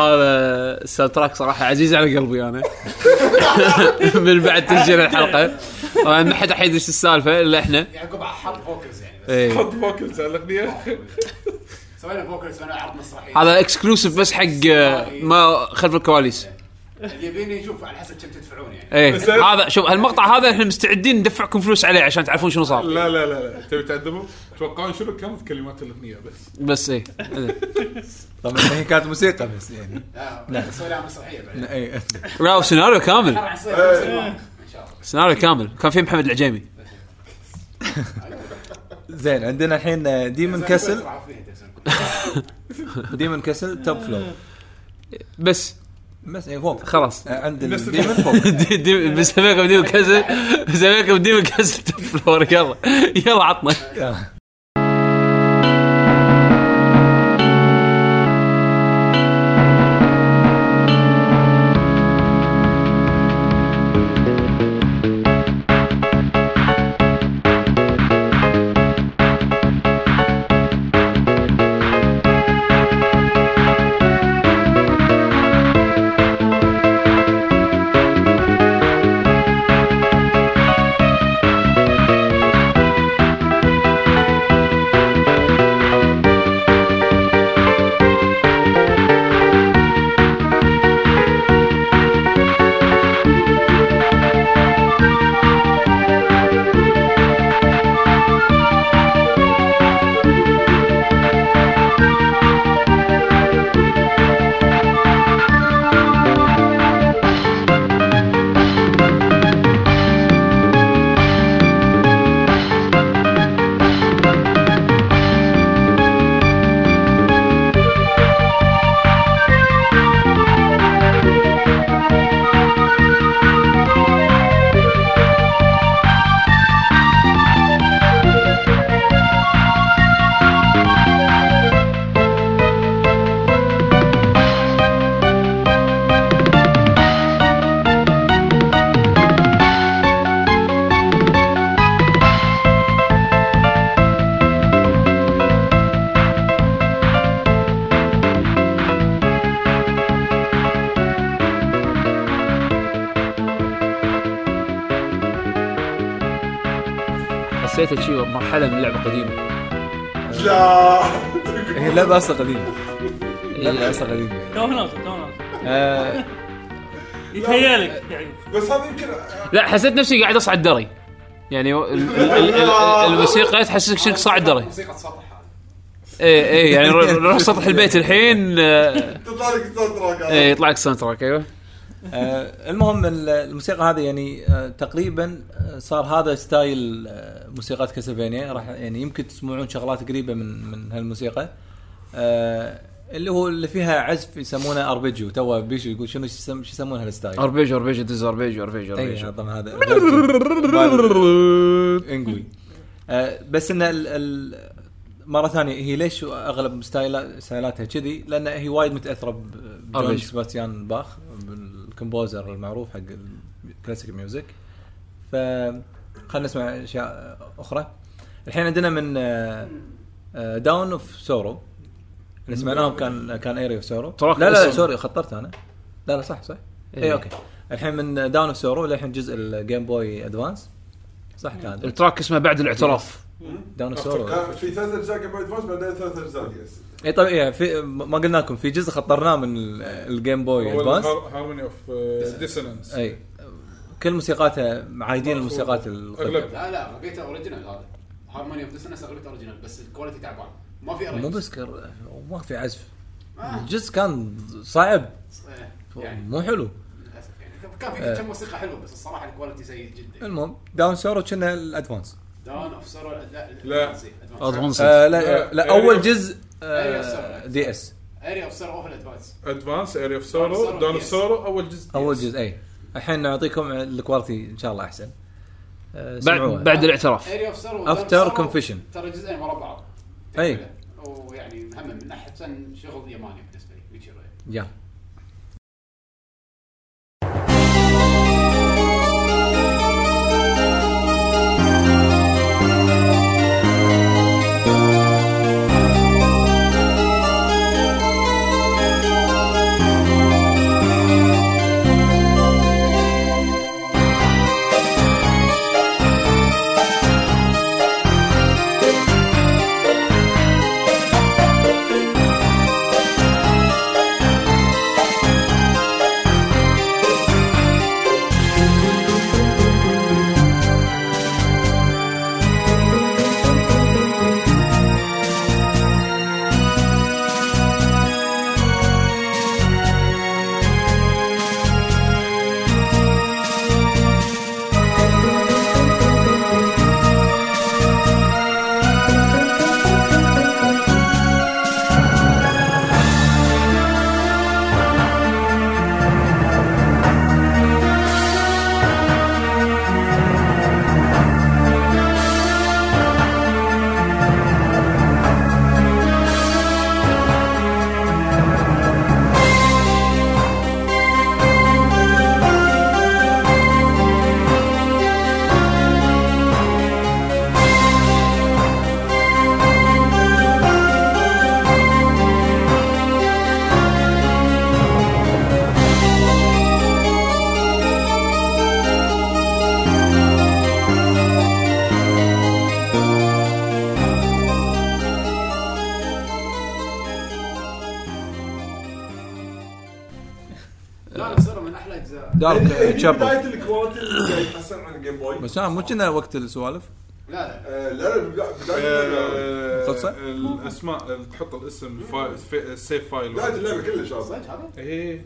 هذا ال soundtrack صراحة عزيز على قلبي أنا. [laughs] من بعد تسجيل الحلقة. طبعا ما حد حيدري إيش السالفة إلا إحنا. يعقوب حط focus يعني. بس إيه. حط focus على الأغنية. سوينا focus سوينا عرض مسرحي هذا exclusive بس حق آه، ما خلف الكواليس. يبيني يشوف على حسب كم تدفعون يعني. إيه هذا شوف هالمقطع هذا إحنا مستعدين ندفعكم فلوس عليه عشان تعرفون شنو صار. لا لا لا لا. تبي تعدموا تتوقعون شنو؟ كانت كلمات الأغنية بس. بس إيه. [laughs] طبعا هي كانت موسيقى بس يعني. لا مسرحيه بعدين. اي لا وسيناريو كامل. الله. سيناريو كامل. كان في محمد العجيمي. [laughs] زين عندنا الحين فيها تسلم. [laughs] Demon Castle Top Floor بس. بس اي فوق. خلاص. آه، عند ال Demon فوق. بسميكم Castle بسميكم Castle Top Floor يلا. يلا عطنا. مرحلة من لعبه قديمه لا. هي لعبه أصلا قديمة. لعبه أصلا قديمة. تو نازل تو نازل آه، يتهيألك يعني. بس هذا يمكن لا حسيت نفسي قاعد أصعد دري. يعني ال- ال- ال- ال- الموسيقى تحسسك شنك صاعد دري. موسيقى سطح هذا إيه إيه يعني نروح نروح سطح البيت الحين تطلع لك soundtrack إيه يطلع لك soundtrack أيوه. آه، المهم ال- الموسيقى هذه يعني آه، تقريبا صار هذا ستايل موسيقات كاسلفينيا راح يعني يمكن تسمعون شغلات قريبة من من هالموسيقى. آه، اللي هو اللي فيها عزف يسمونه أربيجيو. تو بيشو يقول شنو شو يسم- شو يسمون هالستايل؟ اربيجو اربيجو دز اربيجو اربيجو اي اربيجو طبعا هذا انقوي آه، بس إن ال- ال- مرة ثانية هي ليش أغلب ستايلات ستايلاتها كذي؟ لأن هي وايد متأثرة بجون. سباستيان باخ بال composer المعروف حق ال classic music ف خلينا نسمع أشياء أخرى. الحين عندنا من Dawn of Sorrow اللي سمعناهم كان كان Aria of Sorrow track لا لا. sorry خطرت أنا. لا لا صح صح. اي إيه. okay. الحين من Dawn of Sorrow للحين جزء الجيم بوي ادفانس صح كان. ال track اسمه بعد الاعتراف. Dawn of Sorrow في ثلاث أجزاء قبل ادفانس بعدين ثلاث أجزاء yes اي طيب إيه في ما قلنا لكم في جزء خطرناه من ال- الجيم بوي ادفانس Harmony of Dissonance اي كل موسيقاتها عايدين الموسيقات لا لا اغلبيته original هذا. Harmony of Dissonance أغلبيته original بس ال quality تعبان ما في مو. بس كر... ما في عزف. آه. الجزء كان صعب. إيه، يعني. مو حلو. للأسف يعني. كان في كم موسيقى حلوة بس الصراحة ال quality سيء جدا. المهم Dawn Sorrow كنا الأدفانس. Dawn of Sorrow لا لا. Advance. آه لا, لا، أول جزء آه. DS Aria of Sorrow هو ال Advance Advance Aria of Sorrow Dawn of. Sorrow أول جزء أول. جزء اي الحين نعطيكم ال quality إن شاء الله أحسن. آه بعد. بعد الاعتراف. After Confession. ترى جزئين ورا بعض. أي. ويعني هم من احسن شغل ياباني بالنسبة لي ويتشر يلا تشابل بدايه الكواليتي اللي قاعد يتحسن عن الجيم بوي بس أنا مو كنا وقت السوالف لا لا آه، لا لا بدا- بدايه آه،؟ الاسماء اللي تحط الاسم السيف فايل بدايه اللعبه كلش هذا؟ إيه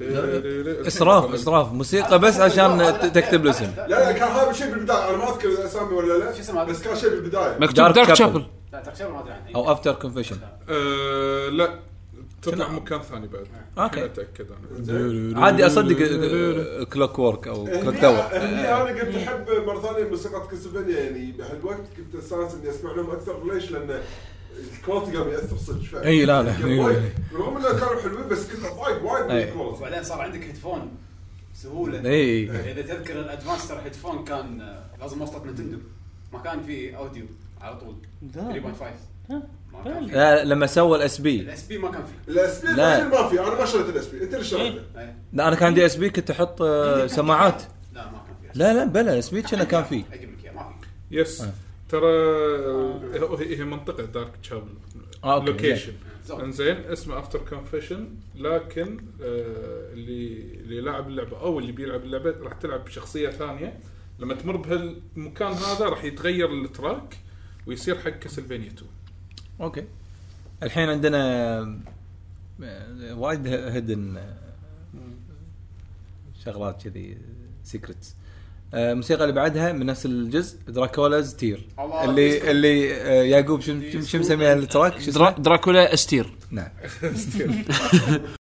هذا اسراف اسراف موسيقى بس عشان تكتب الاسم لا لا كان هذا شيء بالبدايه أنا ما اذكر الاسامي ولا لا؟ بس كان شيء بالبدايه مكتوب دارك. شابل لا تكشف ما ادري عنه أو افتر كونفيشن آه، لا تطلع؟ مكان ثاني بعد. أوكي. أوكي. أتأكد أنا. عادي أصدق Clockwork أو Clock Tower أنا كنت أحب مرة ثانية موسيقى Castlevania يعني بهالوقت كنت استانس إني أسمع لهم أكثر. ليش؟ لأن ال quality قام يأثر صدق فعلا إي لا، لا. يعني رغم انه كانوا حلوين بس كنت وايد وايد من. ال quality وبعدين صار عندك headphone سهوله إي. إذا تذكر ال Advance ترى headphone كان آه، لازم وصلة Nintendo ما كان في audio على طول. 3.5 ما كان في لا لما سوى ال SP الاس بي ما كان في. ال SP لا. ما في. أنا ما شريت الاس بي أنت اللي شريته؟ إيه. لا أنا كان عندي SP كنت أحط آه، سماعات. لا ما كان في لا لا بلا ال SP كنا كان فيه أجيب لك إياه ما في. Yes آه. ترى هي منطقة Dark Chapel آه، okay، location زين. انزين اسمه After Confession لكن آه اللي اللي لاعب اللعبة أو اللي بيلعب اللعبة راح تلعب بشخصية ثانية. لما تمر بهالمكان هذا راح يتغير ال track ويصير حق Castlevania 2 Okay. الحين عندنا آه، وايد hidden شغلات كذي secrets الموسيقى اللي بعدها من نفس الجزء Dracula's Tears اللي. اللي آه، يعقوب شو شو شو مسميها؟ ال track؟ درا-؟ Dracula's Tear نعم. [laughs] هذا [laughs]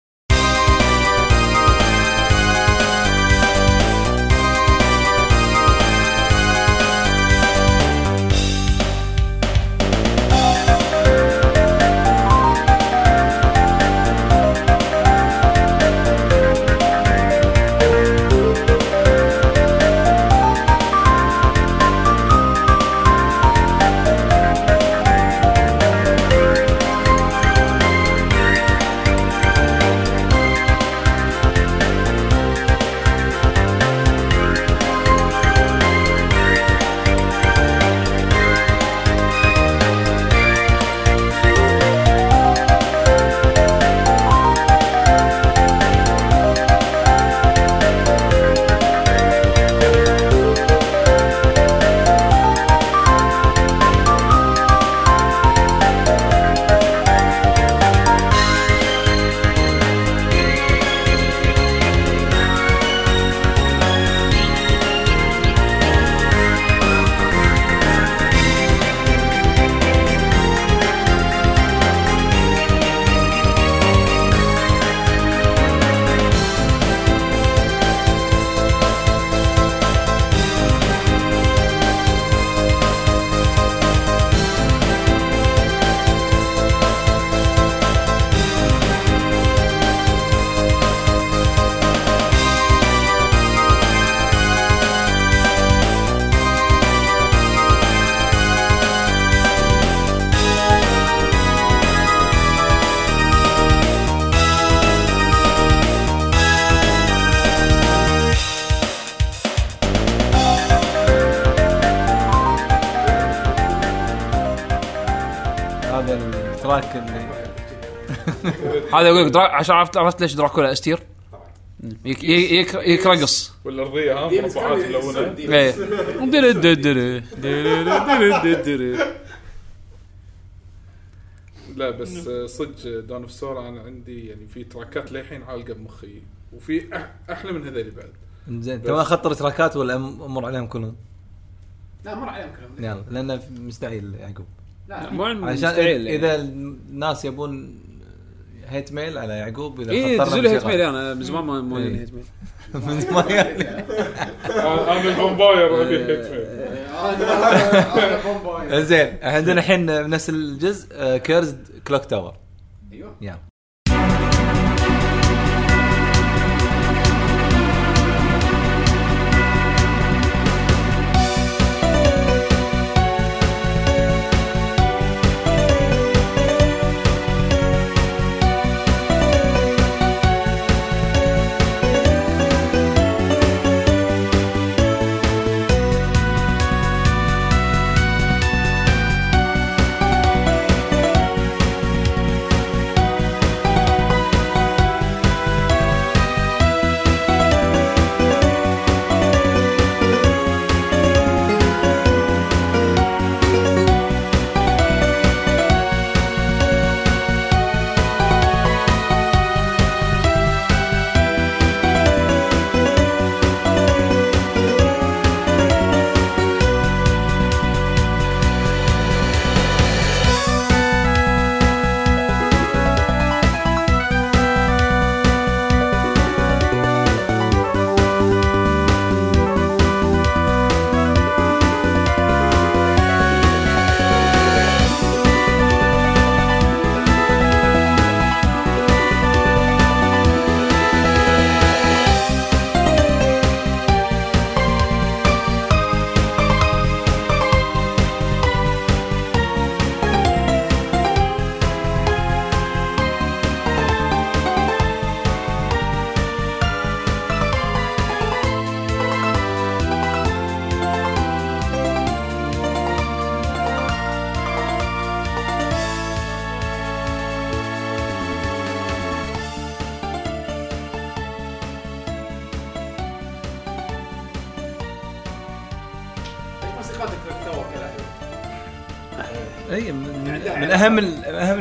هذا يقول لك درا... عشان عرفت عرفت ليش دراكولا أستير؟ يك يك يك, يك رقص والأرضية ها مربعات دري دري. لا بس آه، صدق دون أوف سورا أنا عندي يعني في تراكات للحين عالقة بمخي. وفي أح- أحلى من هذول بعد. زين انت ما خطر تراكات ولا أم- أمر عليهم كلهم؟ لا مر عليهم كلهم. يلا لأنه مستحيل يعقوب. لا مو عشان مستحيل. اذا الناس يبون hate mail على يعقوب اذا إيه خطرنا دزوا لي hate. mail أنا من زمان ما ما إيه. لي hate mail من زمان يعني. آه، أنا ال vampire ابي hate mail. زين عندنا الحين نفس الجزء آه، Cursed Clock Tower أيوه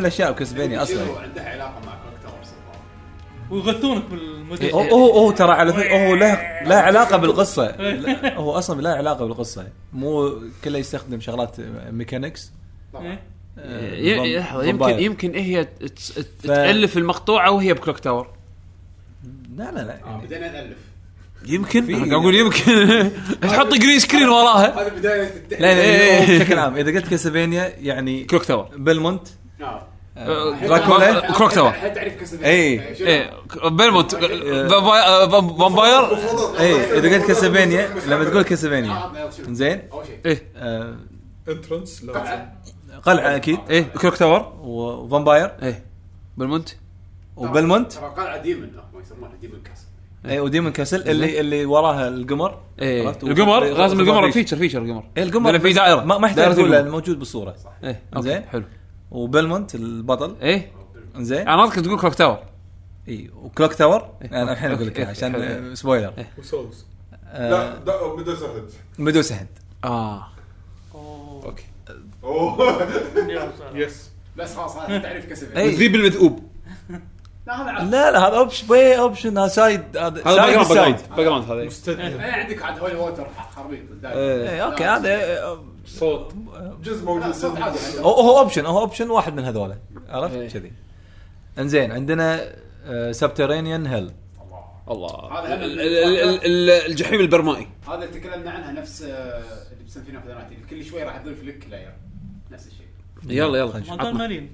اهم الاشياء بكاسلفينيا أصلا. شنو عندها علاقة مع كلوك تاور صراحة ويغثونك بالمدن هو هو هو ترى على فكرة هو له له علاقة بالقصة. [laughs] لا، هو أصلا له علاقة بالقصة. مو كله يستخدم شغلات ميكانكس طبعا. إيه. يمكن يمكن هي تألف المقطوعة وهي بكلوك تاور. لا لا لا. آه، يعني بدينا نالف يمكن أنا أقول يمكن. [laughs] تحط جرين سكرين وراها. هذا بداية لا لا إيه. بشكل عام إذا قلت Castlevania يعني Clock Tower. Belmont. آه، دراكولا. Clock Tower. إيه. إيه. بيلمونت فامباير فامباير اي إذا قلت Castlevania لما تقول Castlevania. زين. اول شيء إيه. آه، entrance لازم قلعة قلعه أكيد. إيه. Clock Tower و vampire إيه. Belmont و Belmont قلعة demon ما يسمونها demon cas. اي و demon castle. اللي اللي وراها القمر. إيه؟ القمر؟ و- لازم القمر. feature feature القمر. إيه القمر في دائرة. ما, يحتاج دائرة تقول موجود بالصورة. إيه زين. حلو. وبلمونت البطل. إيه. زين. أنا اذكر تقول كلوك تاور. إي وكلوك تاور؟ أنا الحين أقول لك عشان. آه، سبويلر. وسولز آه، لا دا- بدون سهد ميدوسا هند آه. أوكي. أوه. [laughs] يس بس خلاص هذا تعرف كسب إيه. الذيب المذؤوب [laughs] لا هذا لا لا هذا اوبشن باي اوبشن هذا سايد هذا هذا باك جراوند سايد باك جراوند هذا. إيه. مستدعي. إيه، عندك عاد هولي ووتر خربيط اي أوكي هذا آه، صوت. جزء لا موجود صوت عادي عنده. هو هو اوبشن هو اوبشن واحد من هذول عرفت؟ إيه. كذي. إنزين عندنا سبترينيان هيل الله. هذا هم ال- ال- ال- ال- الجحيم البرمائي. هذا اللي تكلمنا عنها نفس آه، اللي بسنفينا في ذناتي كل شوي راح يضيف لك لاير نفس الشيء. يلا يلا. مالين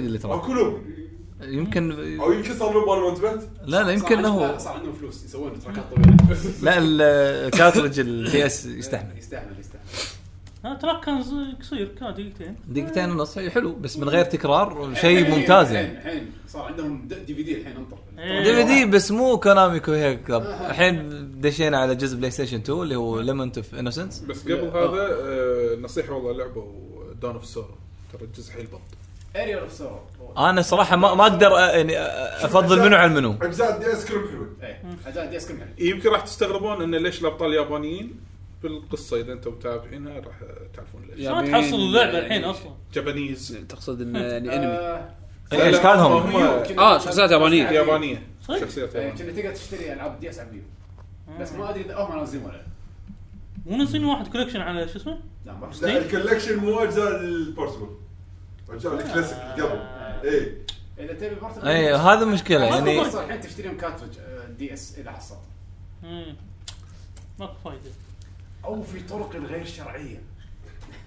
كذي اللي أو ترى كلهم. يمكن أو يمكن صار له وأنا وانتبهت لا لا يمكن عندهم- صار عندهم فلوس يسوون [laughs] تراكات طويلة. لا ال- الكارترج البي اس [laughs] يستحمل. يستاهل ها تراك كان قصير كان دقيقتين. دقيقتين ونص حلو بس من غير تكرار شيء ممتاز يعني. الحين الحين صار عندهم دي في دي الحين انطر. إيه. دي في دي بس مو كونامي كوهي كلاب الحين دشينا على جزء بلاي ستيشن 2 اللي هو ليمنت اوف انوسنس بس قبل هذا آه، نصيحة والله لعبة و Dawn of Sorrow ترى الجزء حيل بط Aria of Sorrow أنا صراحة ما ما أقدر يعني أفضل منو عن منو أجزاء DS كلهم حلوين إيه أجزاء DS كلهم حلو يمكن راح تستغربون إن ليش الأبطال يابانيين بالقصة إذا أنتم متابعينها راح تعرفون ليش. شلون تحصل اللعبة الحين أصلا؟ Japanese. تقصد إن يعني أنمي. [laughs] آه، يعني أشكالهم. هم كنا- آه شخصيات يابانية. يابانية؟ شخصيات إيه، يابانية. كنا تقدر تشتري ألعاب DS على الفيو بس ما أدري إذا هم نازلين ولا لا. مو نازلين واحد collection على شو اسمه؟ لا ما لا ال collection مو أجزاء ال portable. اجزاء الكلاسيك اللي قبل. اي إذا تبي portable اي هذا مشكلة يعني الحين تشتريهم cartridge DS إذا حصلت. ماكو فايدة. أو في طرق الغير شرعية.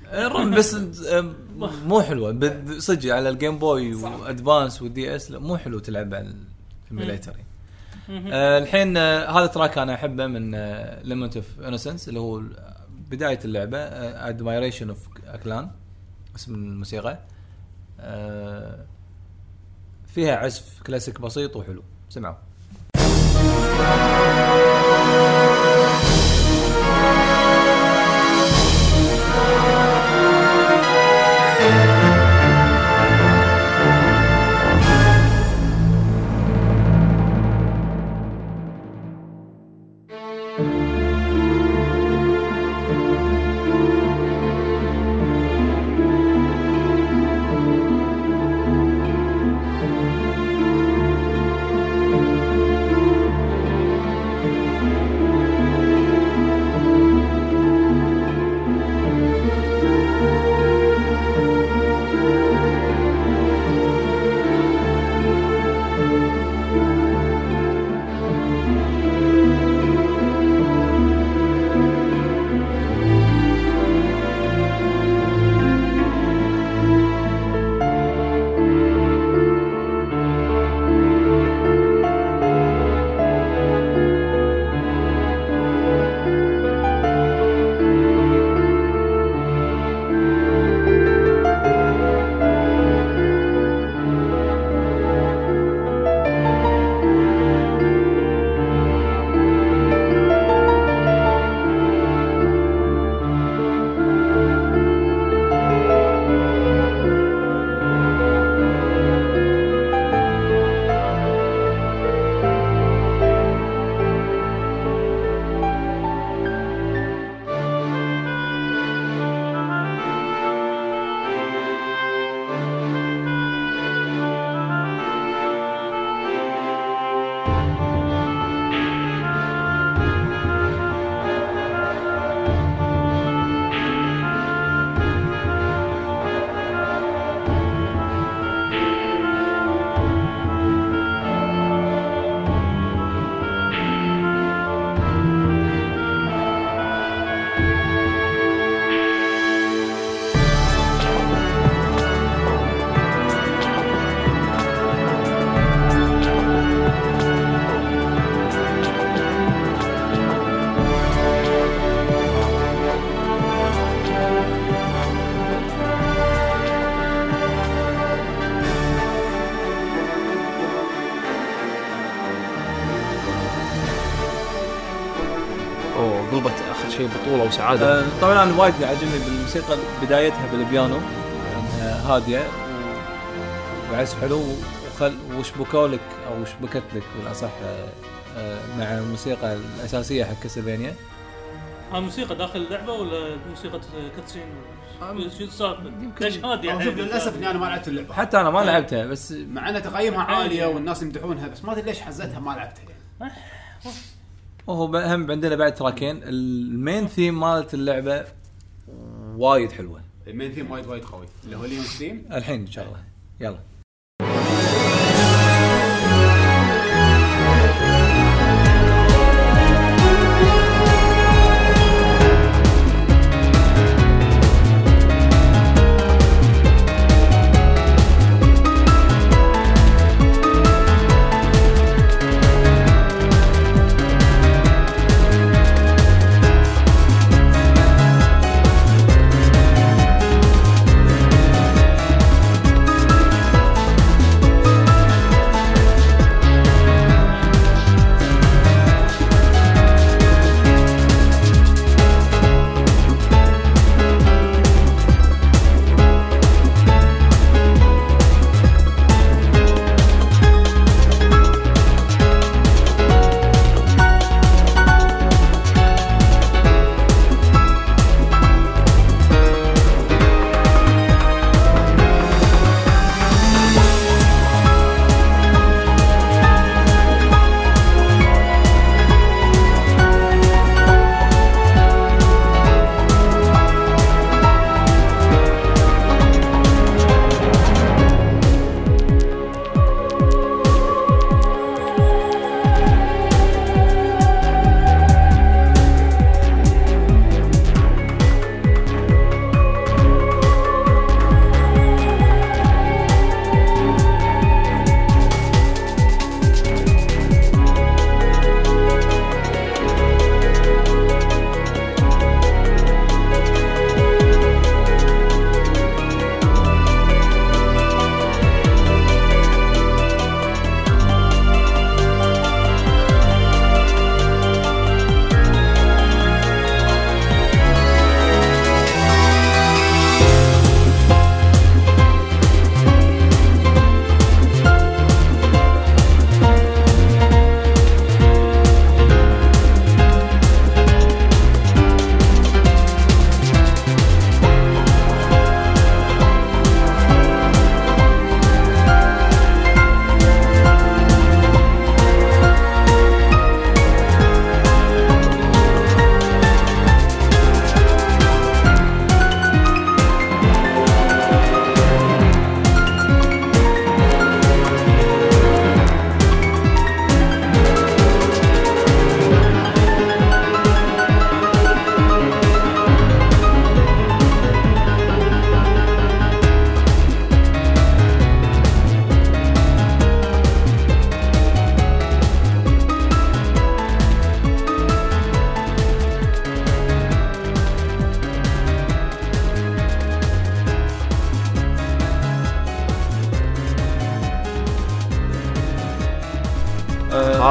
ال ROM بس أم، [laughs] مو حلوة. صدق على ال Game Boy و Advance وال DS لا، مو حلو تلعب على الايميليتر آه الحين آه هذا track أنا أحبه من Lament of Innocence اللي هو بداية اللعبة Admiration Towards the Clan اسم الموسيقى. آه فيها عزف كلاسيك بسيط وحلو. سمعوا. اوه بطوله وسعاده آه، طبعا أنا وايد عجبني بالموسيقى بدايتها بالبيانو انها هادية. و- وعزف حلو وخل وشبكوا لك أو شبكت لك بالأصح آه، آه، مع الموسيقى الأساسية حق كاسلفينيا. ها موسيقى داخل اللعبة ولا موسيقى كاتسين؟ شو السالفه؟ ليش هادي أنا شوف للأسف إني أنا ما لعبت اللعبة. حتى أنا ما لعبتها بس مع أن تقييمها عالية والناس يمدحونها بس ما أدري ليش حزتها ما لعبتها. يعني وهو هم عندنا بعد تراكين. ال main theme مالت اللعبة وايد حلوة. ال main theme وايد وايد قوي. اللي هو Leon theme الحين إن شاء الله. يلا.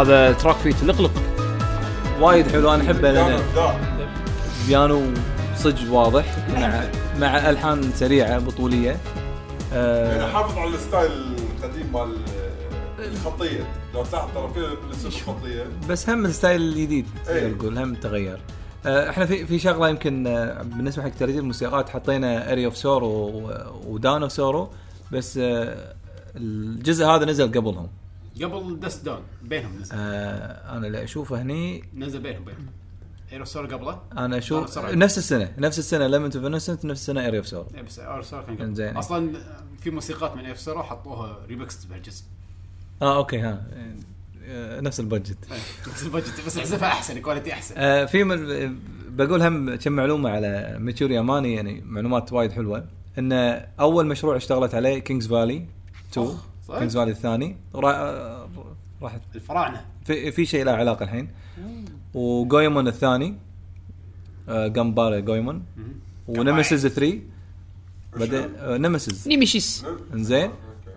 هذا track فيه تلقلق. وايد حلو أنا أحبه ابداع بيانو صج واضح مع مع ألحان سريعة بطولية. يعني آه حافظ على ال style القديم مال الخطية. لو تلاحظ ترى في الخطية. بس هم ال style الجديد إيه. تقدر تقول هم تغير. آه، إحنا في في شغلة يمكن آه، بالنسبة حق ترتيب الموسيقات حطينا Aria of Sorrow و Dawn of Sorrow بس آه، الجزء هذا نزل قبلهم. قبل دست دون بينهم نزل. آه، أنا اللي اشوفه هني. نزل بينهم بينهم. ايروسور قبله؟ أنا أشوف نفس السنة نفس السنة ليمنت اوف انوسنت نفس السنة سورو إيه بس ايروسور كان قبل إنزين. أصلا في موسيقات من ايروسور حطوها ريمكس بهالجزء. آه أوكي ها. آه، نفس البادجت. إيه، بس البجت بس أحذفها أحسن كواليتي أحسن. آه، في من بقول هم كم معلومة على ميتشوري ياماني يعني معلومات وايد حلوة. انه أول مشروع اشتغلت عليه King's Valley 2 أخ، صحيح؟ King's Valley الثاني. را- آه، راح الفراعنة. في, في شيء له علاقة الحين. وجويمون الثاني آه، Ganbare Goemon. و Nemesis 3 بعدين آه، نمسز Nemesis انزين.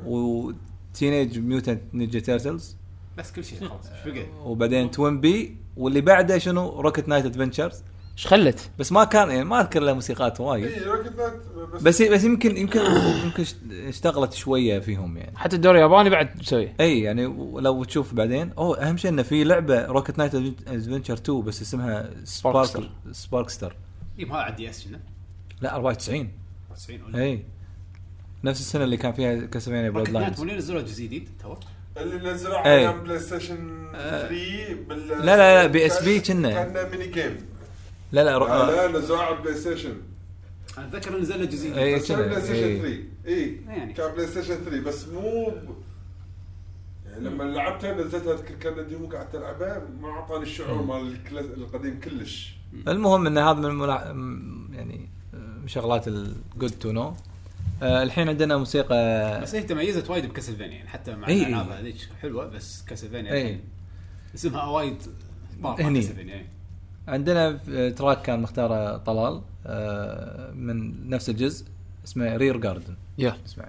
و Teenage Mutant Ninja Turtles بس كل شيء خلاص إيش بقى؟ وبعدين TwinBee واللي بعده شنو؟ Rocket Knight Adventures إيش خلت؟ بس ما كان يعني ما أذكر له موسيقات وايد. اي روكت نايت بس بس بس يمكن يمكن يمكن اشت- اشتغلت شوية فيهم يعني. حتى الدوري الياباني بعد مسوي اي يعني لو تشوف بعدين. أوه أهم شيء إنه في لعبة روكت نايت ادفنتشر 2 بس اسمها سبارك سباركستر اي ما على دي اس لا 94 90 ولا اي نفس السنة اللي كان فيها كاسلفينيا بلاد روكت نايت لاينز مو اللي نزلوا جزء جديد تو؟ اللي نزلوا إي. على بلاي ستيشن 3 بال لا، لا، لا، بي إس بي كنا. كان ميني جيم. لا لا لا رو... لا نزلوا على بلاي ستيشن أتذكر نزل له جزء جديد إي. بس كان كنا. بلاي ستيشن إي. 3 اي يعني. كان بلاي ستيشن 3 بس مو ب... يعني لما لعبتها نزلتها اذكر كان ديمو قاعد تلعبها ما أعطاني الشعور مال القديم كلش المهم إن هذا من الملا... م- يعني من شغلات الجود تو نو الحين عندنا موسيقى بس هي تميزت وايد بكاسلفينيا يعني حتى مع إي. الألعاب هذيك حلوة بس كاسلفينيا اسمها وايد هني. عندنا في- تراك كان مختاره طلال آه، من نفس الجزء اسمه رير جاردن يا. اسمع.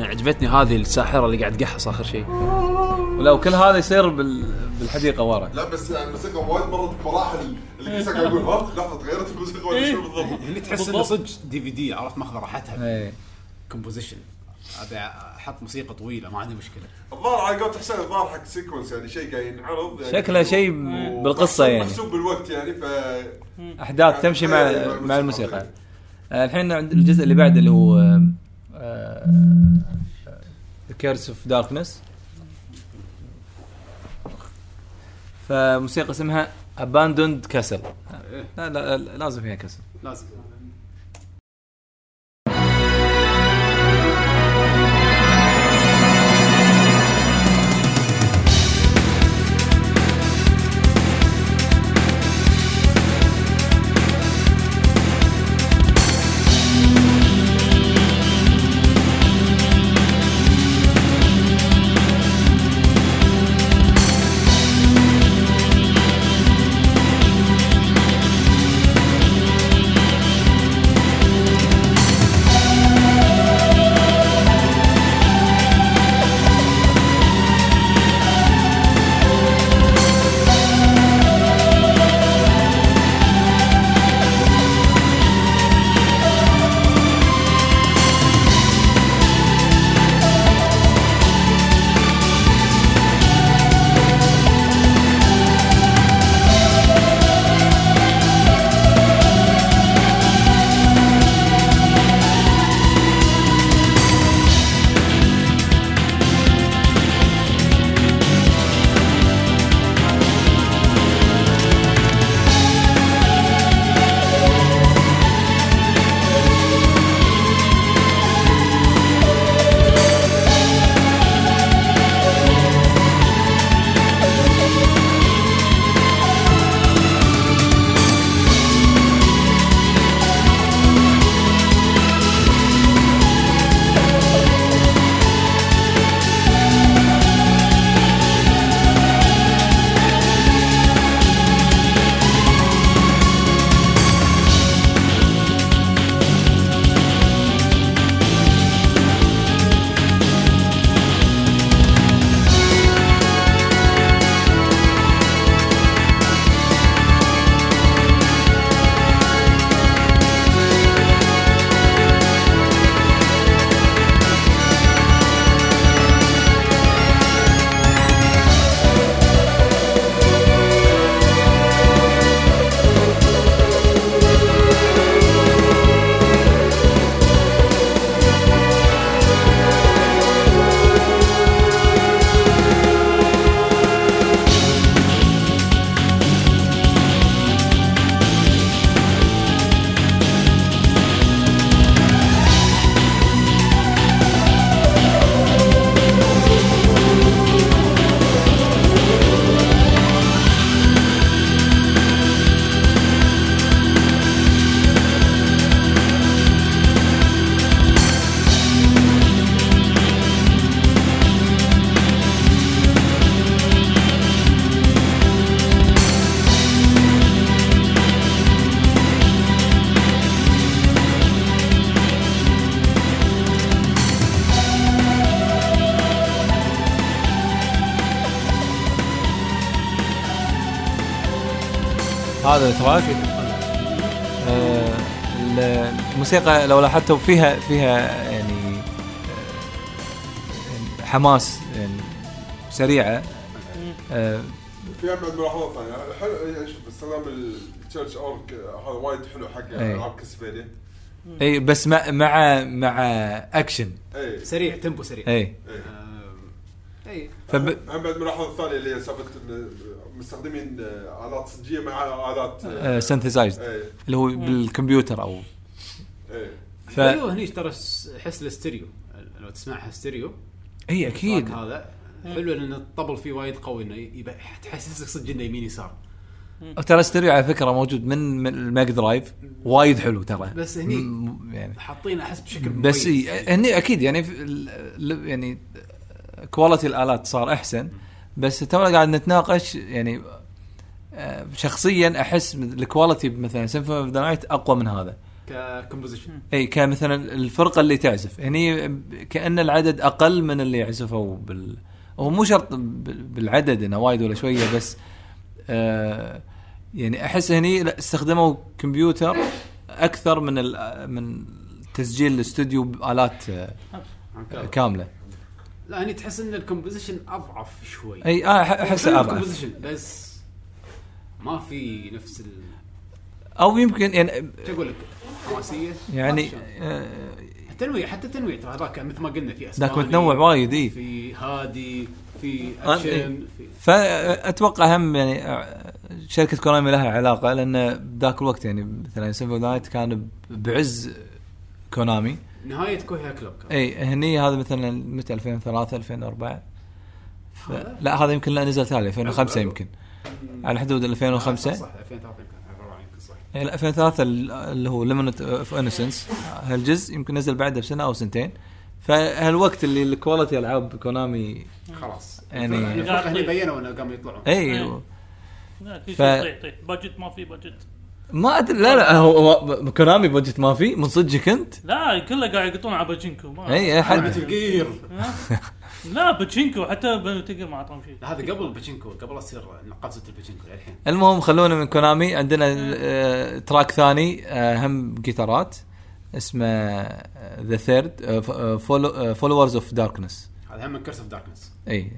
أنا عجبتني هذه الساحرة اللي قاعد تقحص آخر شيء. ولو كل هذا يصير بال... بالحديقة ورا. لا بس يعني الموسيقى وايد مرت بمراحل اللي قاعد يقول ها لحظه تغيرت الموسيقى ولا شنو بالضبط؟ اللي تحس إنه صدق DVD عرفت ماخذ راحتها. اي composition. أبي أحط موسيقى طويلة ما عندي مشكلة. الظاهر على قولة حسين الظاهر حق sequence يعني شيء قاعد ينعرض يعني شكله شيء بالقصة يعني. محسوب بالوقت يعني ف أحداث تمشي مع إيه، مع الموسيقى. آه، الحين عند الجزء اللي بعده اللي هو Curse of Darkness فموسيقى اسمها Abandoned Castle لا لا لا، لازم فيها castle لازم. هذا track آه، الموسيقى لو لاحظتوا فيها فيها يعني آه، حماس يعني سريعة. آه، في بعد ملاحظه ثانية. حلو يعني شوف استخدام ال church organ هذا وايد حلو حق إيه. العاب Castlevania اي بس مع مع مع أكشن. اي سريع tempo سريع. اي اي اي فب... هم بعد الملاحظه الثانية اللي هي سالفة مستخدمين آه، آلات صجيه مع آلات آه، synthesized اي اللي هو بالكمبيوتر أو اي ف حلو هني ترى حس الاستيريو لو تسمعها ستيريو. إي أكيد. هذا حلو لأن الطبل فيه وايد قوي إنه يبقى تحسسك صدق إنه يمين يسار. ترى ستيريو على فكرة موجود من ال Mega Drive. وايد حلو ترى. بس هني م- يعني. حاطينه أحس بشكل بس هني أكيد يعني يعني quality الآلات صار أحسن. بس تونا قاعد نتناقش يعني آه، شخصيا أحس ال quality مثلا Symphony of the Night أقوى من هذا. ك composition اي كمثلا الفرقة اللي تعزف. هني كأن العدد أقل من اللي يعزفوا بال هو مو شرط بال- بالعدد إنه وايد ولا شوية بس آه يعني أحس هني لا، استخدموا كمبيوتر أكثر من ال- من تسجيل الاستوديو بآلات آه، كاملة. لا هني تحس إن ال composition أضعف شوي. أي آه، أح- احسه أضعف. ال composition بس ما في نفس ال أو يمكن يعني شو أقول لك؟ حماسية؟ يعني. آه، التنويع حتى التنويع ترى هذاك مثل ما قلنا في اسباني ذاك متنوع وايد إي. في هادي في آه، اكشن. في فأتوقع هم يعني آه، شركة كونامي لها علاقة لأن بذاك الوقت يعني مثلا Symphony Night كان بعز كونامي نهاية كويها كلوب كان. إي هني هذا مثلا متى؟ 2003 2004 ف... لا هذا يمكن لا نزل تالي 2005 يمكن. على حدود 2005 صح 2003 كان 2004 يمكن. صح. يعني لا، 2003 ال- اللي هو Lament of Innocence هالجزء يمكن نزل بعده بسنة أو سنتين. فهالوقت اللي ال quality ألعاب كونامي خلاص. يعني- هني بينوا إنه قاموا يطلعون إي إيه. budget ما في budget ما أدري لا لا هو كونامي بودجت ما في من صدقك أنت؟ لا كله قاعد يقطون على باجينكو ما إي إي حد. جير لا باجينكو حتى بنتقل ما اعطاهم شيء هذا قبل الباتشينكو قبل تصير نقازه الباتشينكو للحين. المهم خلونا من كونامي. عندنا آه، تراك ثاني آه، هم جيتارات اسمه ذا ثيرد فولورز اوف داركنس هذا هم من كرس اوف داركنس إي.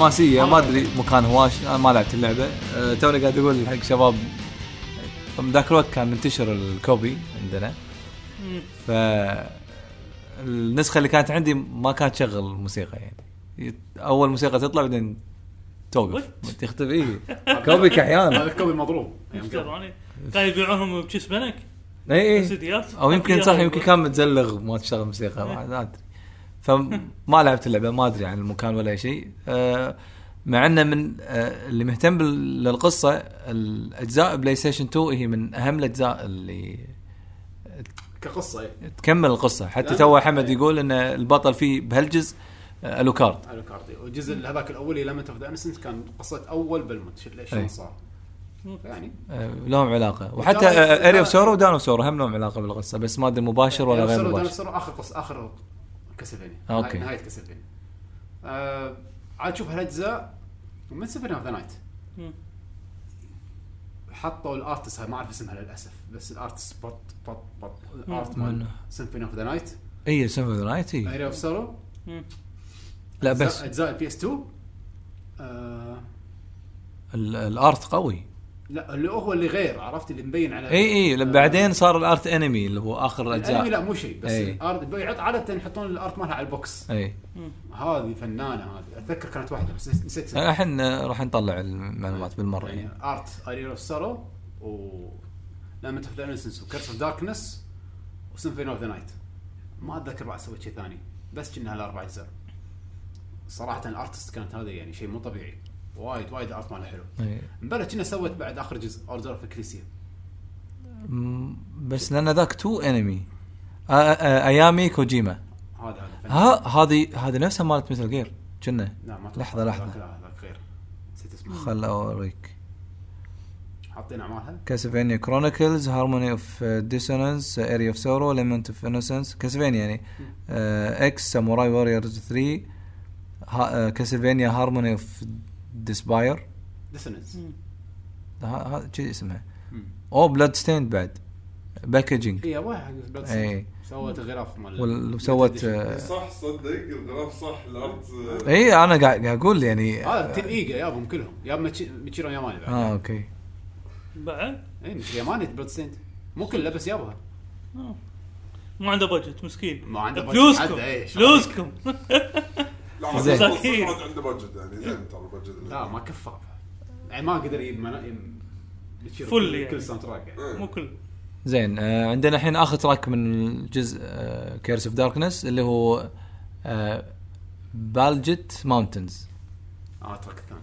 حماسيه ما أدري مكان هواش أنا ما لعبت اللعبة. أه، توني قاعد أقول حق شباب ذاك الوقت كان منتشر ال copy عندنا. ف النسخة اللي كانت عندي ما كانت تشغل موسيقى يعني. أول موسيقى تطلع بعدين توقف. تختفي. [laughs] إيه. copy كحيان هذا ال copy مضروب كانوا يبيعونهم بكيس بنك؟ اي اي أو يمكن صح يمكن كان متزلغ ما تشتغل موسيقى ما ما أدري. فما لعبت اللعبة ما أدري عن المكان ولا شيء. أه مع إنه من أه اللي مهتم بال- للقصة الأجزاء بلاي ستيشن 2 هي من أهم الأجزاء اللي كقصة إيه. تكمل القصة. حتى تو أحمد يقول إن البطل فيه بهالجزء آه، الوكارد كاردي والجزء هذاك الأول Lament of the Innocent كان قصة أول بلمونت شو- شلون. صار؟ يعني. آه، لهم علاقة. وحتى Aria of Sorrow و Dawn of Sorrow هم لهم علاقة بالقصة بس ما أدري مباشر ولا غير مباشر. Sorrow آخر قصة آخر كاسلفينيا. أوكي. نهاية كاسلفينيا. آه عاد شوف هالأجزاء من Symphony of the Night. حطوا ال artist ما أعرف اسمها للأسف بس ال artist بط بط بط ال art؟ مال Symphony of the Night اي Symphony of the Night إي. Aria of Sorrow لا بس. أجزاء ال PS 2 آه ال- ال art قوي. لا اللي هو اللي غير عرفت؟ اللي مبين على إي إي ل- بعدين صار ال art انمي اللي هو آخر الأنمي اجزاء لا مو شيء بس. ال art عادة يحطون ال art مالها على ال box. إي. هذه فنانة هذه. أتذكر كانت واحدة بس نسيت. الحين آه، راح نطلع المعلومات بالمرة يعني يعني. art Aria of Sorrow و Lament of the و Curse of Darkness و Symphony of the Night ما أتذكر بعد سويت شيء ثاني بس كنا هالاربع أجزاء. صراحة ال artist كانت هذه يعني شيء مو طبيعي. وايد وايد ارت ماله حلو. إي. مبلا كنا سوت بعد آخر جزء اوردر اوف اكليسيا بس لأن ذاك تو انمي ايامي كوجيما هذا. ها هذه هذه نفسها مالت مثل جير كنا لا ما. لحظة، لحظة. ذاك غير. نسيت اسمه خل أوريك. حاطين اعمالها كاسلفينيا كرونيكلز هارموني اوف ديسونانس اري اوف سورو ليمنت اوف انوسنس كاسلفينيا يعني. إكس ساموراي ووريرز 3 كاسلفينيا هارموني اوف ديسباير ديسونانس هذا كذي اسمها أو بلاد ستيند بعد باكجينج هي واحد بس إي. سوت غلاف مال وسوت آه، صح صدق الغلاف صح الارت آه، اي أنا قاعد قاعد أقول يعني هذا تيم إيجا يابهم كلهم. يا ميتشي- ميتشيرو ياماني بعد. آه أوكي. بعد؟ اي ميتشيرو ياماني بلود ستيند مو كله بس يابها ما عنده budget مسكين. ما عنده budget. فلوسكم إيه، فلوسكم [laughs] لا زين. عنده budget يعني. زين ترى ال budget لا ما كفى يعني ما قدر يجيب فل كل- يعني. كل soundtrack يعني. مو كل. زين آه عندنا الحين آخر track من الجزء آه Curse of Darkness اللي هو آه Baljhet Mountains آه ال track الثاني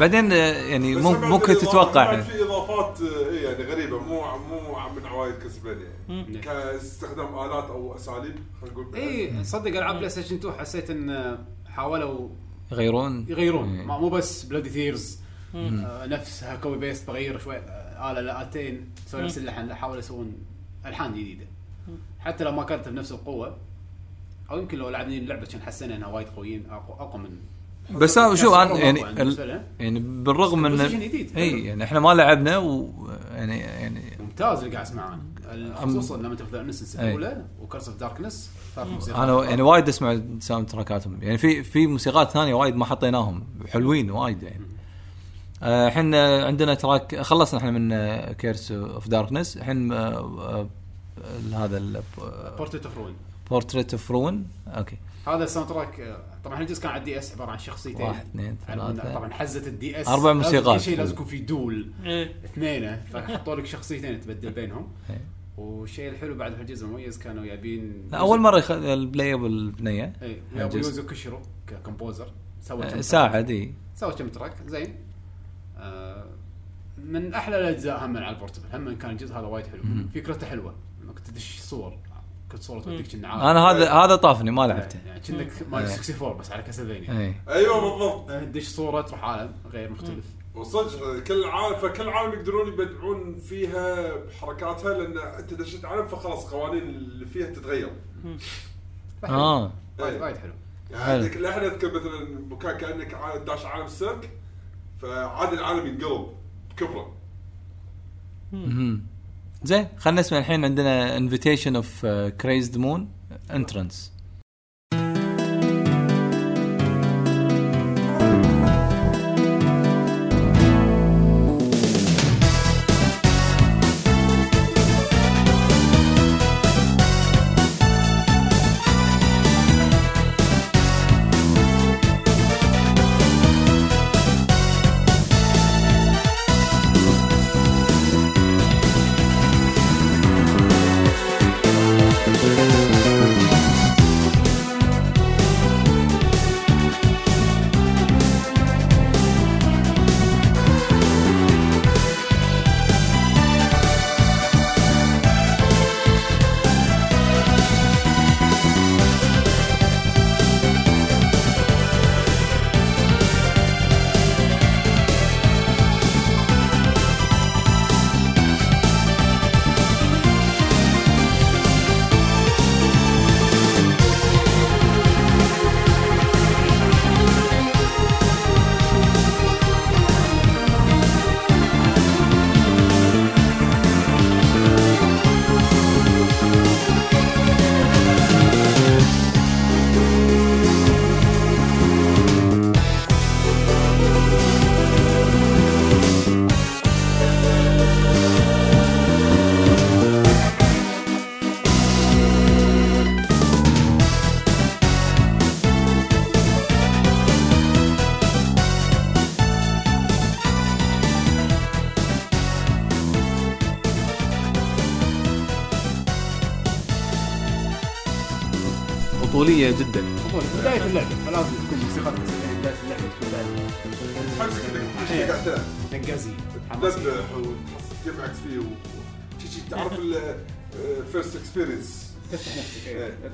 بعدين آه، يعني ممكن تتوقع. بعد في إضافات آه، إيه يعني غريبة مو مو من عوايد كاسلفينيا يعني كاستخدام آلات أو أساليب خلينا نقول اي صدق ألعاب بلاي ستيشن 2 حسيت إن حاولوا يغيرون؟ يغيرون. إيه. ما مو بس Bloody Tears آه نفسها copy paste بغير شوي آه آلة لا آلتين سوي نفس اللحن حاولوا يسوون ألحان جديدة. حتى لو ما كانت بنفس القوة أو يمكن لو لعبنا اللعبه كان حسينا إنها وايد قويين اقوى, أقوى من بس شوف صراحة يعني ال-. يعني بالرغم من. إي يعني إحنا ما لعبنا و يعني يعني ممتاز اللي قاعد اسمعه أنا خصوصا لما تبدأ أي. الاولى و Curse of Darkness أنا يعني وايد أسمع soundtrack اتهم يعني في في موسيقات ثانية وايد ما حطيناهم. حلوين وايد يعني. الحين آه، عندنا track خلصنا إحنا من Curse of Darkness. الحين آه، آه، هذا Portrait of Ruin Portrait of Ruin أوكي. هذا ال soundtrack آه، طبعا الجزء كان على ال DS عبارة عن شخصيتين. واحد، اثنين، ثلاثة. طبعا حزه ال DS لازم موسيقات. كل شيء لازم يكون في dual. إيه. اثنين فحطوا لك شخصيتين تبدل بينهم. إيه. والشيء الحلو بعد في الجزء المميز كانوا جايبين أول مرة يخ... ال playable بنية. اي. يوزو كوشيرو ك composer. سوى كم track. ساعد إي. سوى كم track زين. آه من أحلى الأجزاء هم على ال portable هم كان الجزء هذا وايد حلو. فكرته حلوة إنك تدش صور. صورة توديك كنا عالم. أنا هذا هذا طافني ما لعبته. يعني كأنك مال 64 بس على كاسلفينيا اي أيوه بالضبط. تدش صورة تروح عالم غير مختلف. وصدق كل عالم فكل عالم يقدرون يبدعون فيها بحركاتها لأن أنت دشيت عالم فخلاص قوانين اللي فيها تتغير. آه. وايد حلو. يعني حلو. عندك الحين أذكر مثلا مكان كأنك داش عالم السيرك فعاد العالم ينقلب بكبره. زين خلينا نسمع الحين عندنا Invitation of Crazed Moon entrance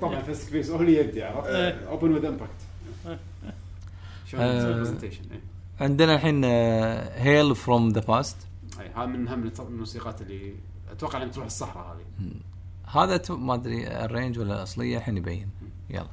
طبعا فيست كبيس هو اللي يدي عرفت. اوبن وذ امباكت عندنا الحين هيل فروم ذا باست هذا من أهم الموسيقات اللي أتوقع لما تروح الصحراء هذه. هذا ما أدري الرينج ولا الاصليه الحين يبين. يلا.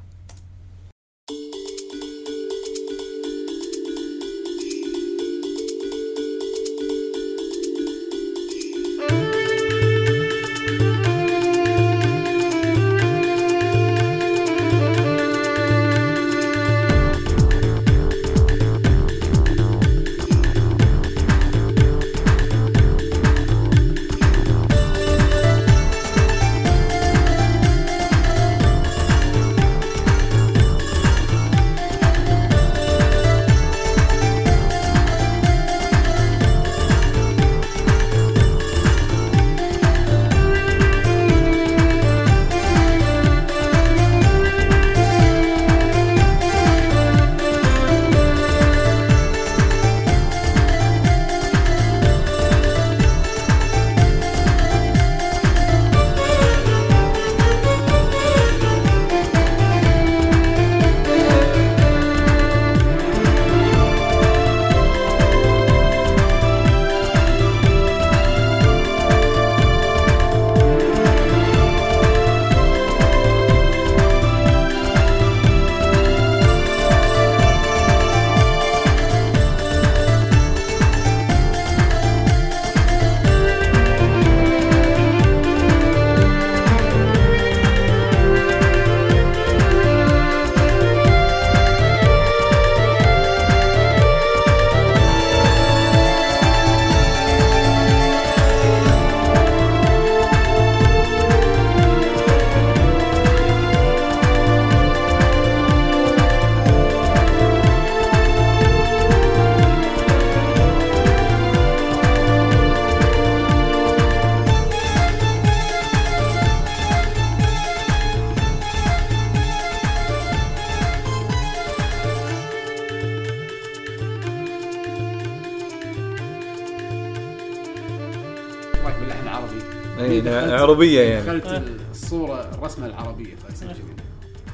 عربية يعني. دخلت الصورة الرسمة العربية كذي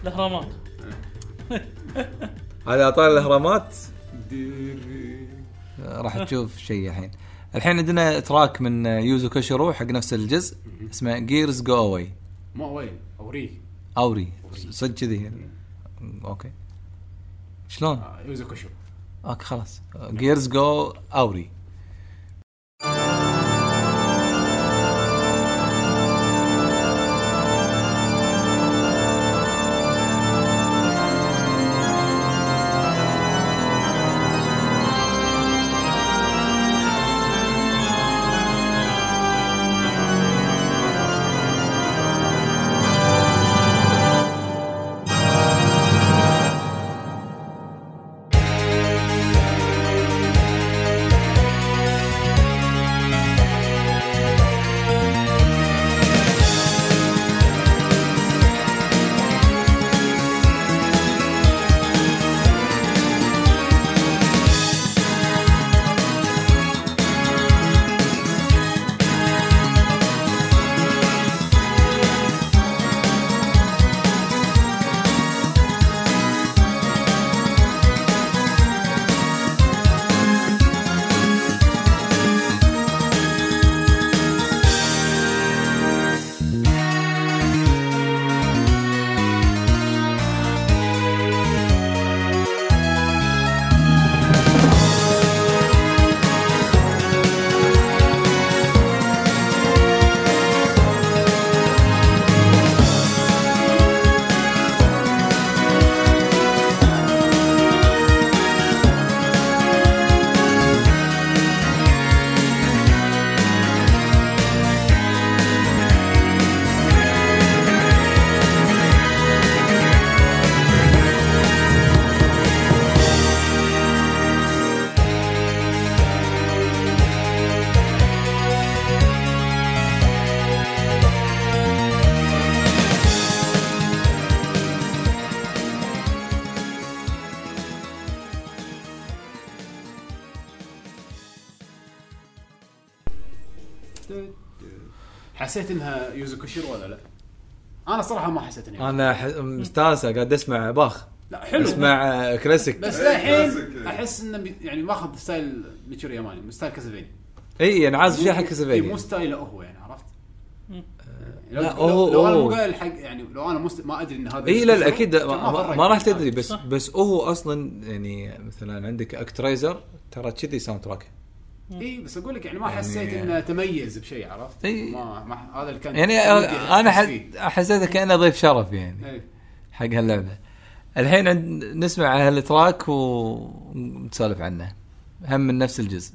الأهرامات. [laughs] هذا إطار الأهرامات؟ راح تشوف شيء الحين. الحين عندنا track من يوزو كوشيرو حق نفس الجزء اسمه Gears Go Awry مو وين awry awry. صدق كذي. okay. شلون؟ آه، يوزو كوشو okay خلاص. Gears Go Awry حسيت إنها يوزو كوشيرو ولا لا؟ أنا صراحة ما حسيت انها أنا ح- مستانسه قاعد أسمع باخ لا حلو أسمع آه، كلاسيك بس للحين. أحس إنه بي- يعني ماخذ style ميتشورو ياماني style Castlevania إي أنا عازف فيها حق إيه، مو Castlevania style ه هو يعني عرفت؟ لو, لا، لو, هو- لو أنا مو قايل حق يعني لو أنا مست... ما أدري إن هذا إي لا لا أكيد كان ما, ما, فرقت. ما راح تدري بس صح. بس هو أصلا يعني مثلا عندك ActRaiser ترى كذي sound track اي بس أقول لك يعني ما يعني- حسيت إنه تميز بشيء عرفت؟ إي. ما, ما هذا اللي كان يعني أنا. حسيته كأنه ضيف شرف يعني إي. حق هاللعبة الحين عند نسمع هال track ونسولف عنه هم من نفس الجزء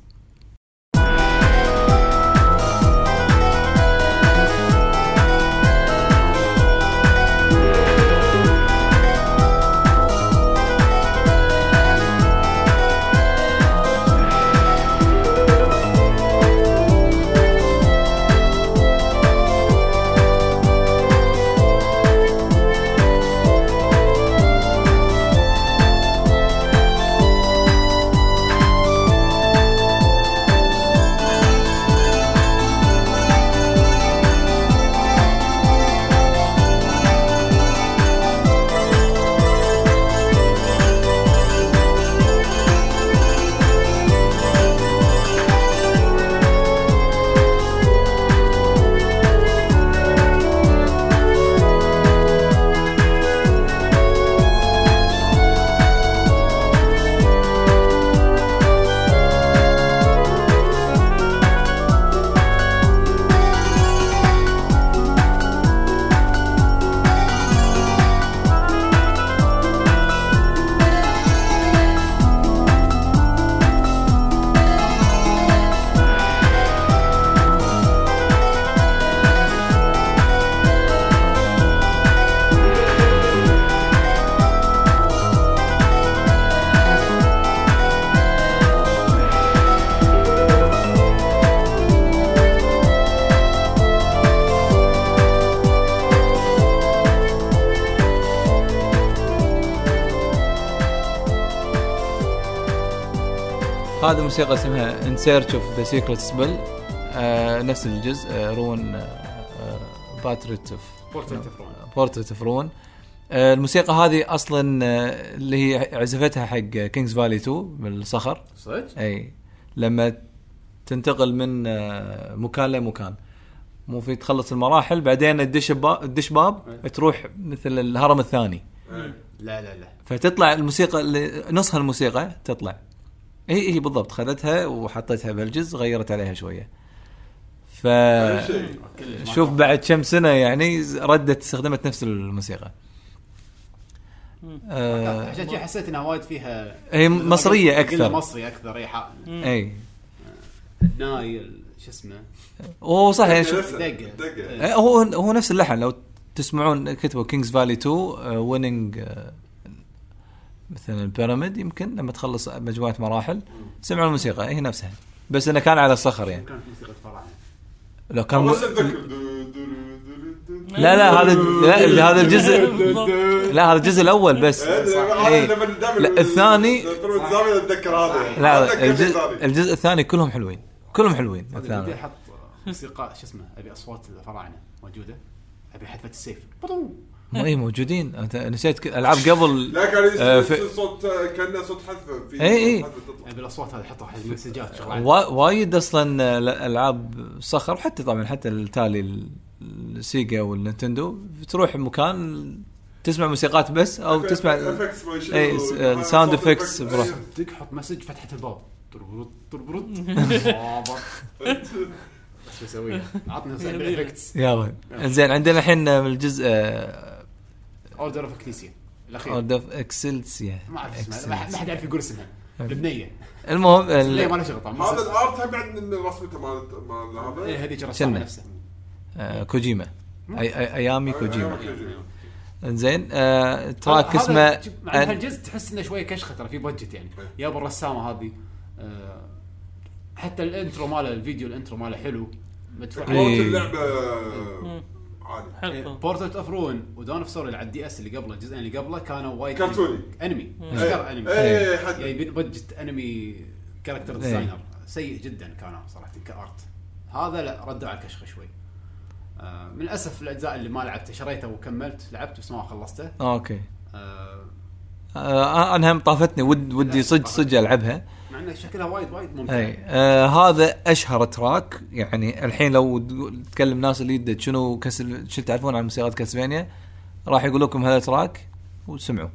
موسيقى اسمها In Search of the Secret Spell نفس الجزء آه ruin portrait of Portrait of Ruin Portrait of Ruin الموسيقى هذه أصلا آه اللي هي عزفتها حق King's Valley 2 بالصخر. صدق؟ أي. لما تنتقل من آه، مكان لمكان. مو في تخلص المراحل بعدين تدش تدش باب تروح مثل الهرم الثاني. لا لا لا. فتطلع الموسيقى نصها الموسيقى تطلع. هي هي بالضبط. خذتها وحطيتها بهالجزء غيرت عليها شوية. ف شوف بعد كم سنة يعني ردت استخدمت نفس الموسيقى. آه عشان كذا حسيت إنها وايد فيها هي مصرية أكثر. مصري أكثر إي حق. إي. ناي ال- شو اسمه؟ هو صح هو هو نفس اللحن. لو تسمعون كتبوا King's Valley 2 winning مثلا ال pyramid يمكن لما تخلص مجموعة مراحل سمعوا الموسيقى. هي نفسها. بس إنه كان على الصخر يعني. كانت موسيقى لو كان لا لا هذا لا هذا الجزء. لا هذا الجزء الأول بس. إيه. دائما لا، الثاني- اتذكر هذا لا أتذكر الجزء الثاني. الجزء الثاني كلهم حلوين. كلهم حلوين الثاني. أحط موسيقى شو اسمه أبي أصوات الفراعنة موجودة. أبي حذفة السيف. مو اي موجودين. أنت نسيت ك- ألعاب قبل لا كان آه، يصير في- صوت آه، كأنه صوت حذفه في إيه، إيه. صوت حذفة تطلع. ابي الاصوات هذه حق المسجات وا- وايد أصلا ألعاب صخر وحتى طبعا حتى التالي ال- ال Sega وال Nintendo تروح مكان تسمع موسيقات بس أو تسمع ما يشيلوا. اي آه، sound effects. بروح دق حط message فتحة الباب. طربرط طربرط [laughs] بس بسويها. عطني [laughs] effects يلا. زين عندنا الحين الجزء Order of Ecclesia الأخير. Order of Ecclesia ما أعرف اسمها ما حد يعرف يقول اسمها البنيه المهم البنيه ما لها شغل طبعا. هذا ال art بعد من رسمته مال مال هذا؟ هذيك؟ نفسها. آه، كوجيما. أي- أي- أيامي كوجيما أيامي كوجيما. زين آه، track اسمه مع هالجزء تحس إنه شوية كشخة ترى في budget يعني. يا أبو الرسامة هذه آه، حتى ال intro ماله الفيديو ال intro ماله حلو. مدفوع. إيه. اللعبة. عادي. حلو. Portrait of Ruin و Dawn of Sorrow اللي على ال DS اللي قبله الجزئين اللي قبله كانوا وايد كرتوني. انمي. اشكال انمي إيه حد جايبين budget انمي character. designer سيء جدا كانوا صراحة ك art. هذا لا ردوا على الكشخة شوي. آه، من الاسف الأجزاء اللي ما لعبته شريته وكملت لعبت بس ما خلصته. okay. آه، آه أنا هم طافتني ود ودي صدق صدق ألعبها. انه شكلها وايد وايد ممتع. اي آه هذا أشهر track. يعني الحين لو تكلم ناس اللي شنو Castle- شو تعرفون عن موسيقى Castlevania راح يقول لكم هذا track وسمعوا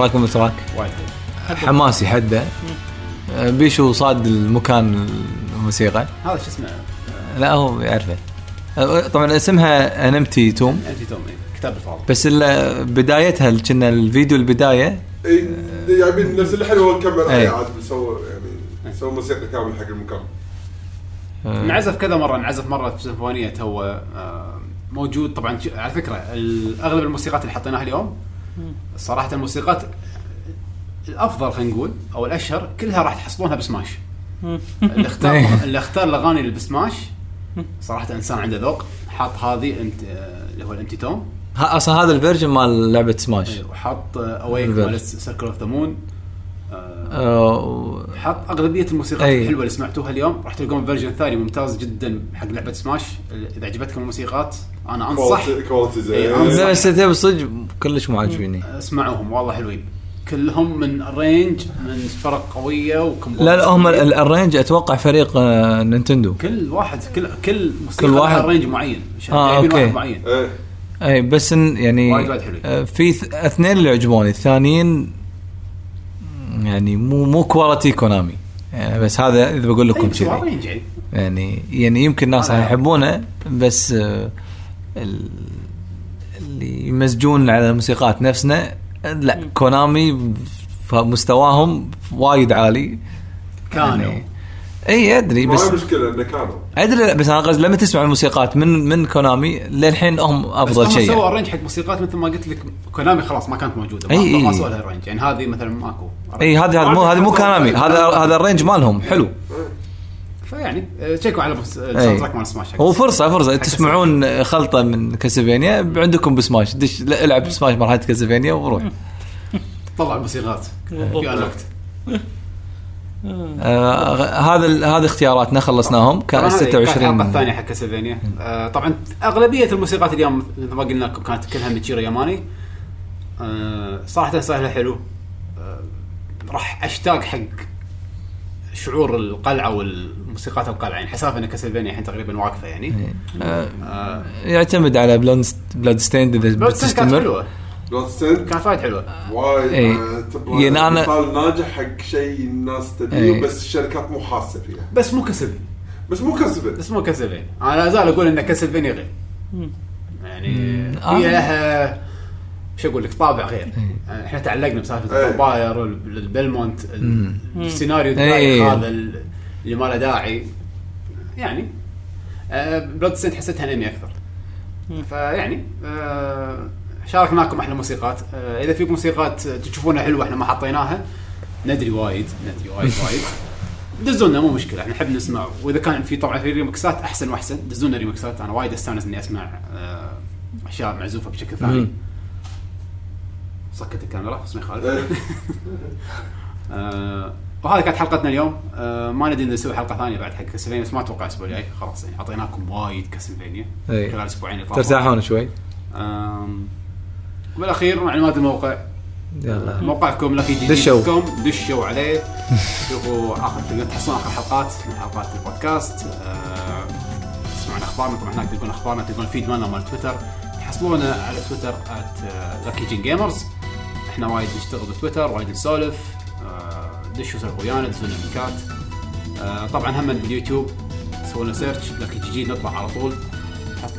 إيش رايكم بالتراك؟ وايد. حماسي حده. آه، بيشو صاد المكان الموسيقى. هذا شو اسمه؟ لا هو يعرفه. آه، طبعا اسمها انمتي توم انتي توم كتاب الفاضي. بس بدايتها كنا الفيديو البداية. إي جايبين نفس اللي حلو نكمل إي. عليه عاد بيسووا يعني سووا موسيقى كامل حق المكان. آه، انعزف كذا مرة انعزف مرة سيمفونية تو آه، موجود. طبعا على فكرة أغلب الموسيقات اللي حطيناها اليوم صراحة الموسيقات الأفضل خلينا نقول أو الأشهر كلها راح تحصلونها بسماش [laughs] اللي اختار إيه. اللي اختار الأغاني اللي بسماش صراحة إنسان عنده ذوق حاط هذه انت اللي هو ال Empty Tome ها- أصلا هذا ال version مال لعبة سماش وحط Awake ال version. مال Circle of the Moon حط أغلبية الموسيقات أي. الحلوة اللي سمعتوها اليوم راح تلقون version ثاني ممتاز جدا حق لعبة سماش إذا عجبتكم الموسيقات أنا انصح quality زين. أنصح. بس صدق كلش مو عاجبيني. اسمعوهم والله حلوين. كلهم من arrange من فرق قوية وكم لا لا هم ال- ال arrange أتوقع فريق آه، Nintendo. كل واحد كل كل موسيقى كل واحد. arrange معين. جايبين okay. واحد معين. إيه. أي بس يعني وايد وايد حلوين. آه، في اثنين اللي عجبوني الثانيين يعني مو مو quality Konami يعني بس هذا إذا بقول لكم هو كذي. يعني؟ يعني يعني يمكن راح يحبونه بس آه، اللي يمزجون على الموسيقات نفسنا لا Konami مستواهم وايد عالي. كانوا. يعني إي أدري ما بس هي مشكلة إنه كانوا. أدري بس أنا قصدي لما تسمع الموسيقات من من Konami للحين هم بس أفضل هم شيء. سووا يعني. arrange حق موسيقات مثل ما قلت لك Konami خلاص ما كانت موجودة. ما, أي، ما. سووا لها arrange يعني هذه مثلا ماكو. إي هذه هذا مو هذه مو Konami. هذا هذا ال range مالهم. حلو. فيعني آه، check وا على بس- ال soundtrack مال سماش هو فرصة فرصة. حق تسمعون خلطة من Castlevania؟ عندكم بسماش. دش العب بسماش مرحله Castlevania وروح. [laughs] طلع الموسيقات. في الوقت. آه هذا هذه اختياراتنا خلصناهم. كان طبعاً هذه كانت الحلقة 26 الثانية حق Castlevania. آه طبعا أغلبية الموسيقات اليوم مثل ما قلنا لكم كانت كلها ميتشيرو ياماني آه صراحة سهلة حلو. آه راح أشتاق حق شعور القلعة والموسيقات القلعة يعني حسافة إن Castlevania الحين تقريبا واقفة يعني. آه. آه يعتمد على Blood Bloodstained إذا بتستمر. حلوة. Bloodstained؟ كانت وايد حلوة. وايد إي. آه، تبغى يعني أنا- مثال ناجح حق شيء الناس. تبيه بس الشركات مو حاسة فيها. بس مو Castlevania. بس مو كسبت بس مو Castlevania. أنا لا زال أقول إن Castlevania غير. يعني آه. هي لها شو أقول لك؟ طابع غير. يعني إحنا تعلقنا بسالفة إيه. ال vampire ال Belmont ال- السيناريو إيه. هذا ال- اللي ما له داعي. يعني Bloodstained حسيتها أنمي أكثر. فيعني آه، شاركناكم أحلى موسيقات. آه، إذا في موسيقات تشوفونها حلوة إحنا ما حطيناها ندري وايد ندري وايد وايد. دزوا لنا مو مشكلة إحنا نحب نسمع. وإذا كان في طبعا في ريمكسات أحسن وأحسن. دزوا لنا ريمكسات. أنا وايد أستانس إني أسمع آه، أشياء معزوفة بشكل ثاني. سكت الكاميرا بس ما يخالف. آه، وهذه كانت حلقتنا اليوم. آه، ما ندري نسوي حلقة ثانية بعد حق كاسلفينيا بس ما أتوقع الأسبوع الجاي. خلاص يعني أعطيناكم وايد كاسلفينيا. خلال طافوا. ترتاحون شوي. آم، بالاخير معلومات الموقع. يلا. موقعكم لكي دشوا. دشوا عليه. شوفوا آخر تقدرون تحصلون آخر حلقات من حلقات البودكاست. آه، تسمعون أخبارنا. طبعا هناك تلقون أخبارنا تلقون ال feed مالنا مال تويتر تحصلونا على تويتر لاكي جين Gamers إحنا وايد نشتغل بتويتر وايد نسولف آه، دشوا سولفوا ويانا دزوا لنا link ات آه، طبعا هم باليوتيوب سووا لنا search لاكي جي نطلع على طول.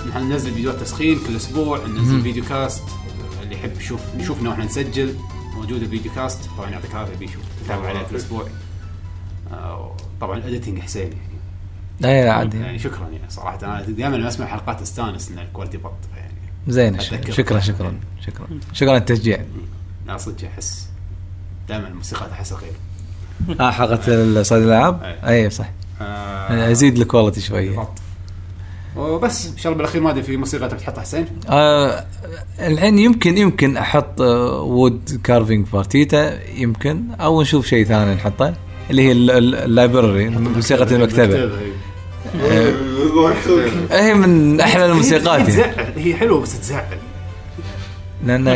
نحن ننزل فيديوهات تسخين كل أسبوع ننزل videocast. اللي يحب يشوف يشوفنا وإحنا نسجل موجود ال videocast طبعا يعطيك العافيه بيشوف تتابع عليه كل أسبوع. آه، طبعا ال editing حسين يعني لا عادي. يعني شكرا يعني صراحة. أنا دائما لما أسمع حلقات أستانس إن ال quality بطل يعني. زين. شكرا شكرا شكرا. شكرا على التشجيع. لا صدق أحس. دائما الموسيقى أحسها غير. آه حلقه صيد الالعاب. أي. صح. آه، أزيد ال quality شوية. وبس إن شاء الله بالأخير ما أدري في موسيقى تبي تحطها حسين؟ آه الحين يمكن يمكن أحط Wood Carving Partita يمكن. أو نشوف شيء ثاني نحطه اللي هي ال- ال- اللايبرري موسيقى المكتبة. هي من أحلى الموسيقات يعني هي حلوة بس تزعل. لأن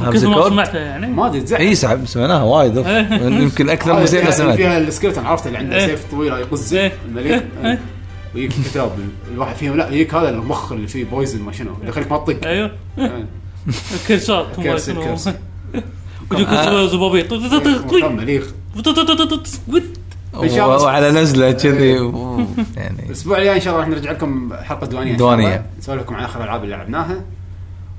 هافز ما سمعتها يعني. ما أدري تزعل. إي سمعناها وايد. يمكن أكثر من آه، زين يعني سمعت. فيها السكرتن عرفت اللي عنده سيف طويل يقز الملك آه. ويجيك الكتاب الواحد فيهم لا يجيك هذا المخ اللي فيه بويزن ما شنو اللي يخليك ما تطق. أيوه. كرسات كرسي كرسي ويجيك زبابيط وعلى نزلة إيه. كذي يعني. الأسبوع الجاي إن شاء الله راح نرجع لكم حلقة دوانية ديوانيه نسولف لكم عن آخر الالعاب اللي لعبناها.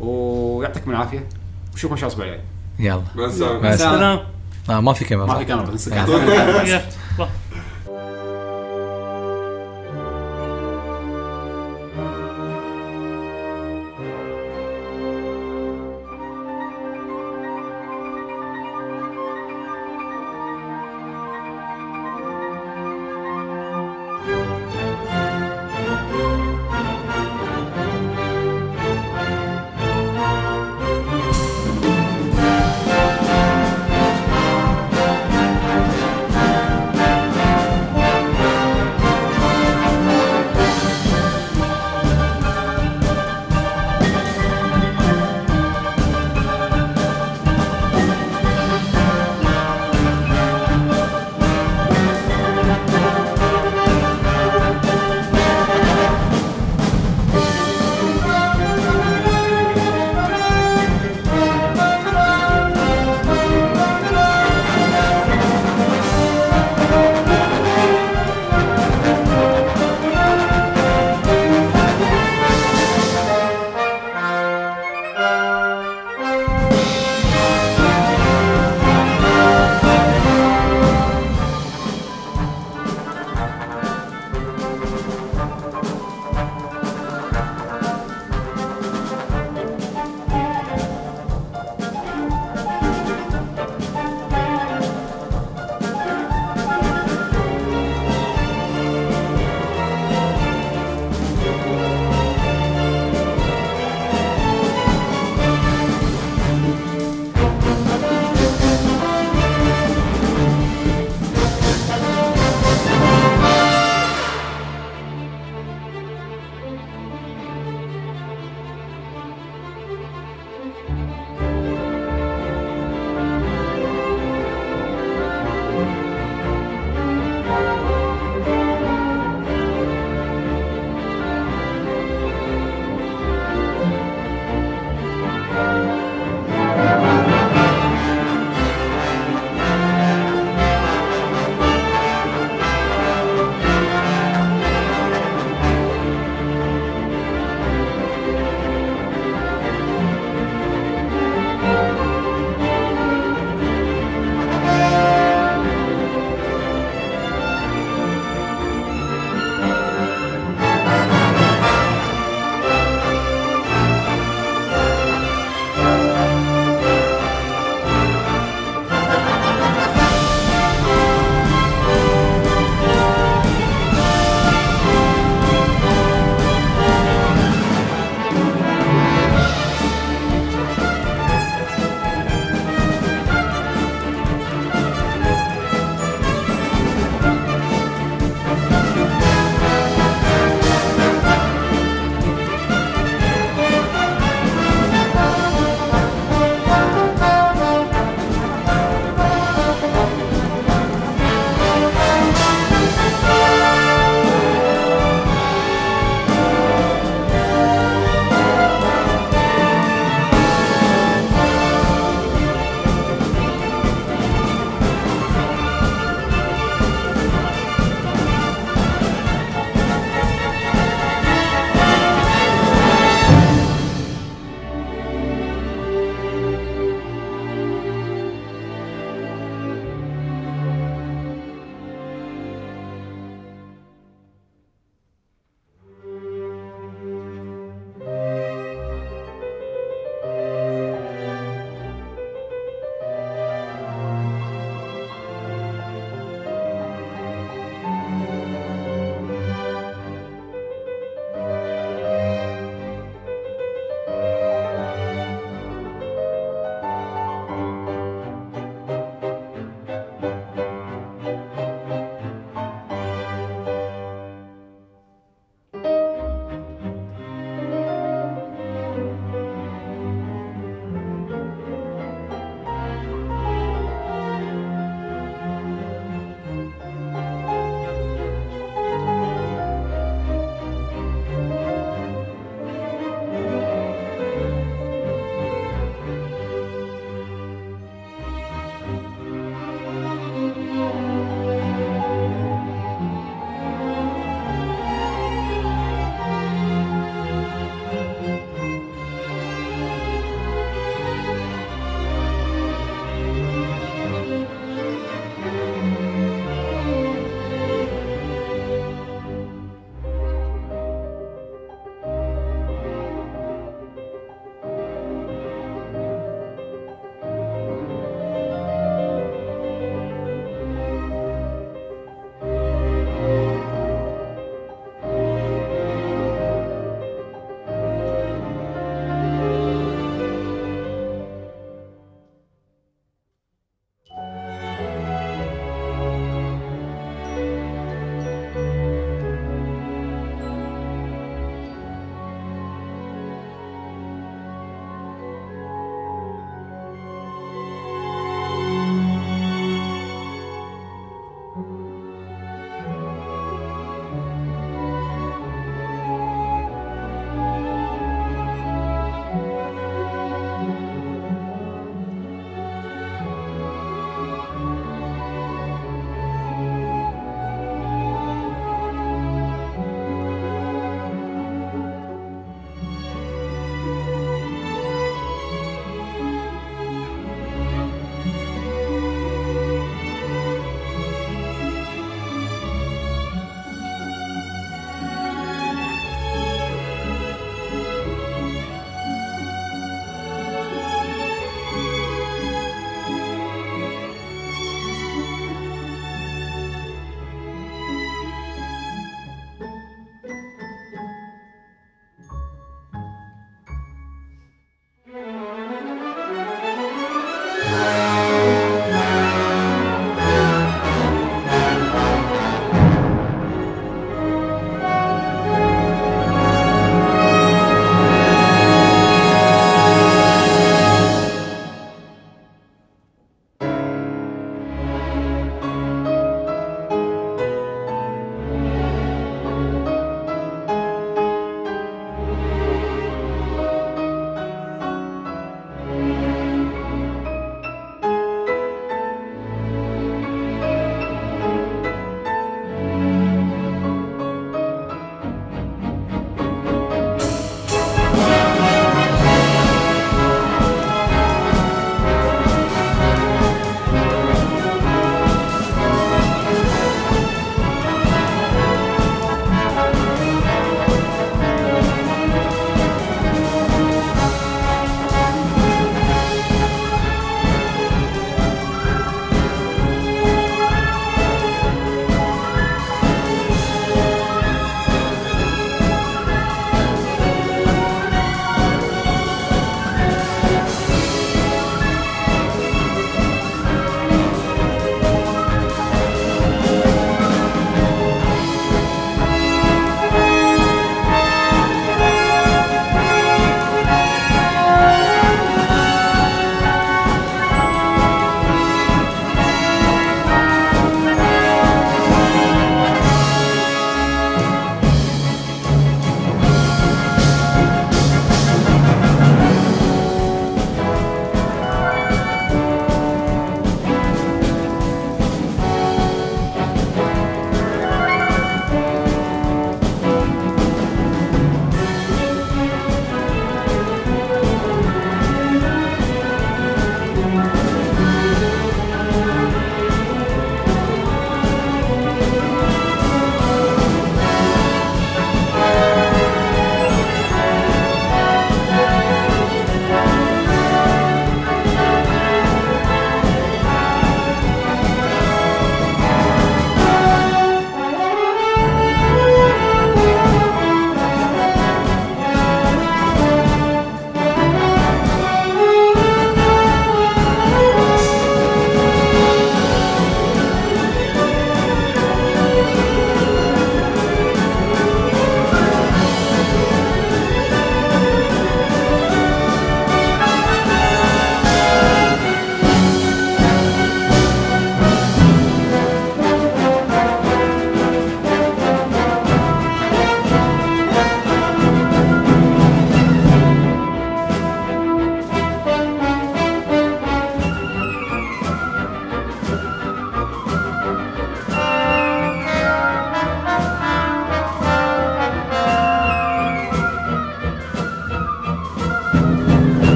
ويعطيكم العافية. بشوفكم شهر أسبوعين يلا. مع السلامه ما في كاميرا. ما في كاميرا [laughs]